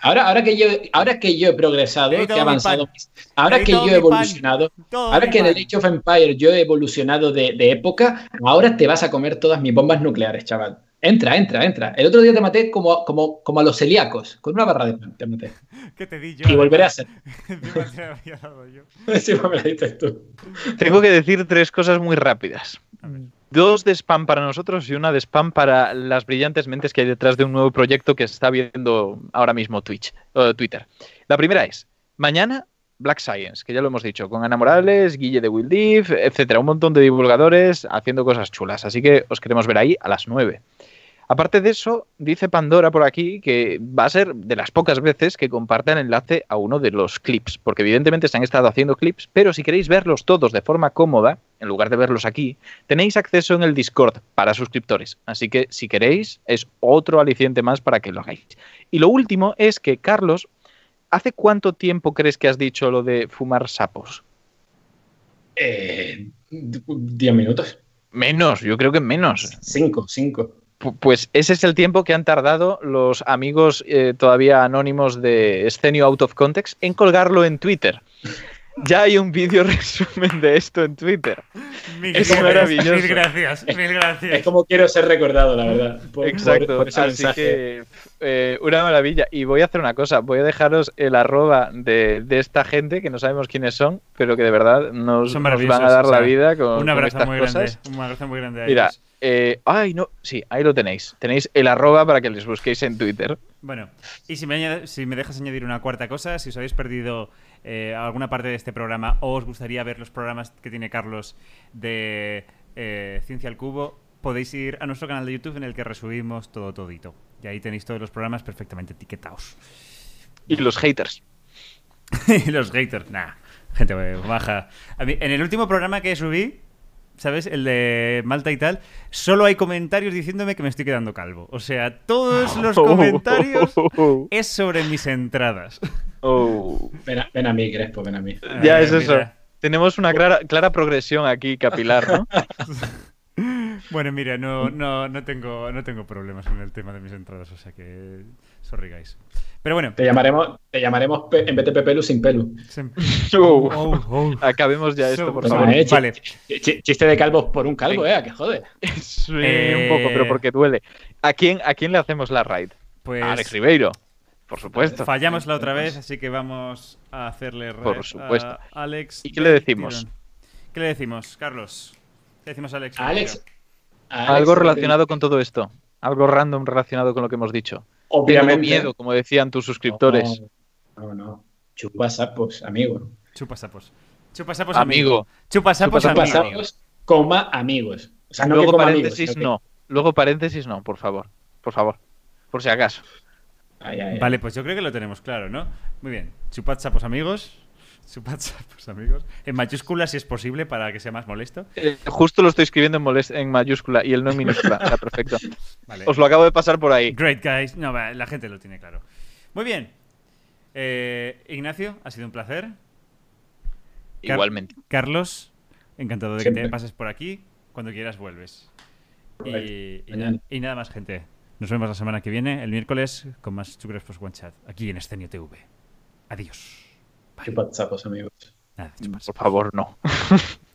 Ahora, ahora, que yo, ahora que yo he progresado, que he avanzado, ahora que yo he evolucionado, ahora que en el. Age of Empire yo he evolucionado de, de época, ahora te vas a comer todas mis bombas nucleares, chaval. Entra, entra, entra. El otro día te maté como, como, como a los celíacos, con una barra de pan, te maté. ¿Qué te di yo? Y volveré a ser. Encima te la había dado yo. Sí, me la dices tú. Tengo que decir tres cosas muy rápidas. A ver. Dos de spam para nosotros y una de spam para las brillantes mentes que hay detrás de un nuevo proyecto que está viendo ahora mismo Twitch, Twitter. La primera es, mañana Black Science, que ya lo hemos dicho, con Ana Morales, Guille de Will Div, etcétera, un montón de divulgadores haciendo cosas chulas. Así que os queremos ver ahí a las 9. Aparte de eso, dice Pandora por aquí que va a ser de las pocas veces que compartan enlace a uno de los clips, porque evidentemente se han estado haciendo clips, pero si queréis verlos todos de forma cómoda, en lugar de verlos aquí, tenéis acceso en el Discord para suscriptores. Así que si queréis, es otro aliciente más para que lo hagáis. Y lo último es que, Carlos, ¿hace cuánto tiempo crees que has dicho lo de fumar sapos? Eh, 10 minutos. Menos, yo creo que menos. 5, 5. Pu- Pues ese es el tiempo que han tardado los amigos eh, todavía anónimos de Scenio Out of Context en colgarlo en Twitter. Ya hay un vídeo resumen de esto en Twitter. Mil Es gracias, maravilloso. Mil gracias, mil Es gracias. como quiero ser recordado, la verdad. por- Exacto, por- por ese así mensaje. que eh, una maravilla. Y voy a hacer una cosa, voy a dejaros el arroba de, de esta gente que no sabemos quiénes son, pero que de verdad nos, van a dar o sea, la vida con, Un con abrazo estas muy cosas. grande. Un abrazo muy grande a Mira, ellos. Eh, ay, no, sí, ahí lo tenéis. Tenéis el arroba para que les busquéis en Twitter. Bueno, y si me, añade- si me dejas añadir una cuarta cosa, si os habéis perdido eh, alguna parte de este programa o os gustaría ver los programas que tiene Carlos de eh, Ciencia al Cubo, podéis ir a nuestro canal de YouTube en el que resubimos todo todito. Y ahí tenéis todos los programas perfectamente etiquetados. Y los haters. y los haters, nah, gente baja. A mí, en el último programa que subí, ¿sabes? El de Malta y tal, solo hay comentarios diciéndome que me estoy quedando calvo. O sea, todos los comentarios es sobre mis entradas. Oh. Ven a, ven a mí, Crespo, ven a mí. Ya Ay, es eso. Tenemos una clara, clara progresión aquí capilar, ¿no? Bueno, mira, no, no, no, tengo, no tengo problemas con el tema de mis entradas, o sea que. Sorry, guys. Pero bueno. Te llamaremos, te llamaremos en vez de Pepelu sin pelu. Oh. Oh, oh. Acabemos ya esto, por favor. Vale, chi- Vale. chi- Chiste de calvos por un calvo, eh, que jode. Sí, Eh, un poco, pero porque duele. ¿A quién, ¿A quién le hacemos la raid? Pues. A Alex Ribeiro. Por supuesto. Fallamos la otra vez, así que vamos a hacerle Por raid supuesto. a Alex. ¿Y qué le decimos? tirón. ¿Qué le decimos, Carlos? ¿Qué le decimos a Alex? Alex, Algo relacionado con todo esto. Algo random relacionado con lo que hemos dicho. Tengo Obviamente. miedo, como decían tus suscriptores. No, no, no. Chupa sapos, amigo. Chupa sapos. Chupa sapos, Amigo. Chupa sapos, Chupa Chupa amigo. sapos, coma amigos. O sea, no Luego paréntesis amigos, no. Luego paréntesis no, por favor. Por favor. Por si acaso. que- Ay, ay, ay. Vale, pues yo creo que lo tenemos claro, ¿no? Muy bien. Chupad sapos, amigos. Chupad sapos, amigos. En mayúsculas, si es posible, para que sea más molesto. Eh, justo lo estoy escribiendo en, molest- en mayúscula y el no en minúscula. O sea, perfecto. Vale. Os lo acabo de pasar por ahí. Great, guys. No, la gente lo tiene claro. Muy bien. Eh, Ignacio, ha sido un placer. Car- Igualmente. Carlos, encantado de que te pases por aquí. Cuando quieras vuelves. Y, y Mañana. na- y nada más, gente. Nos vemos la semana que viene, el miércoles, con más Chucres Post One Chat, aquí en Escenio TV. Adiós. Chupa sapos, amigos. Nada, chupas. Por favor, no.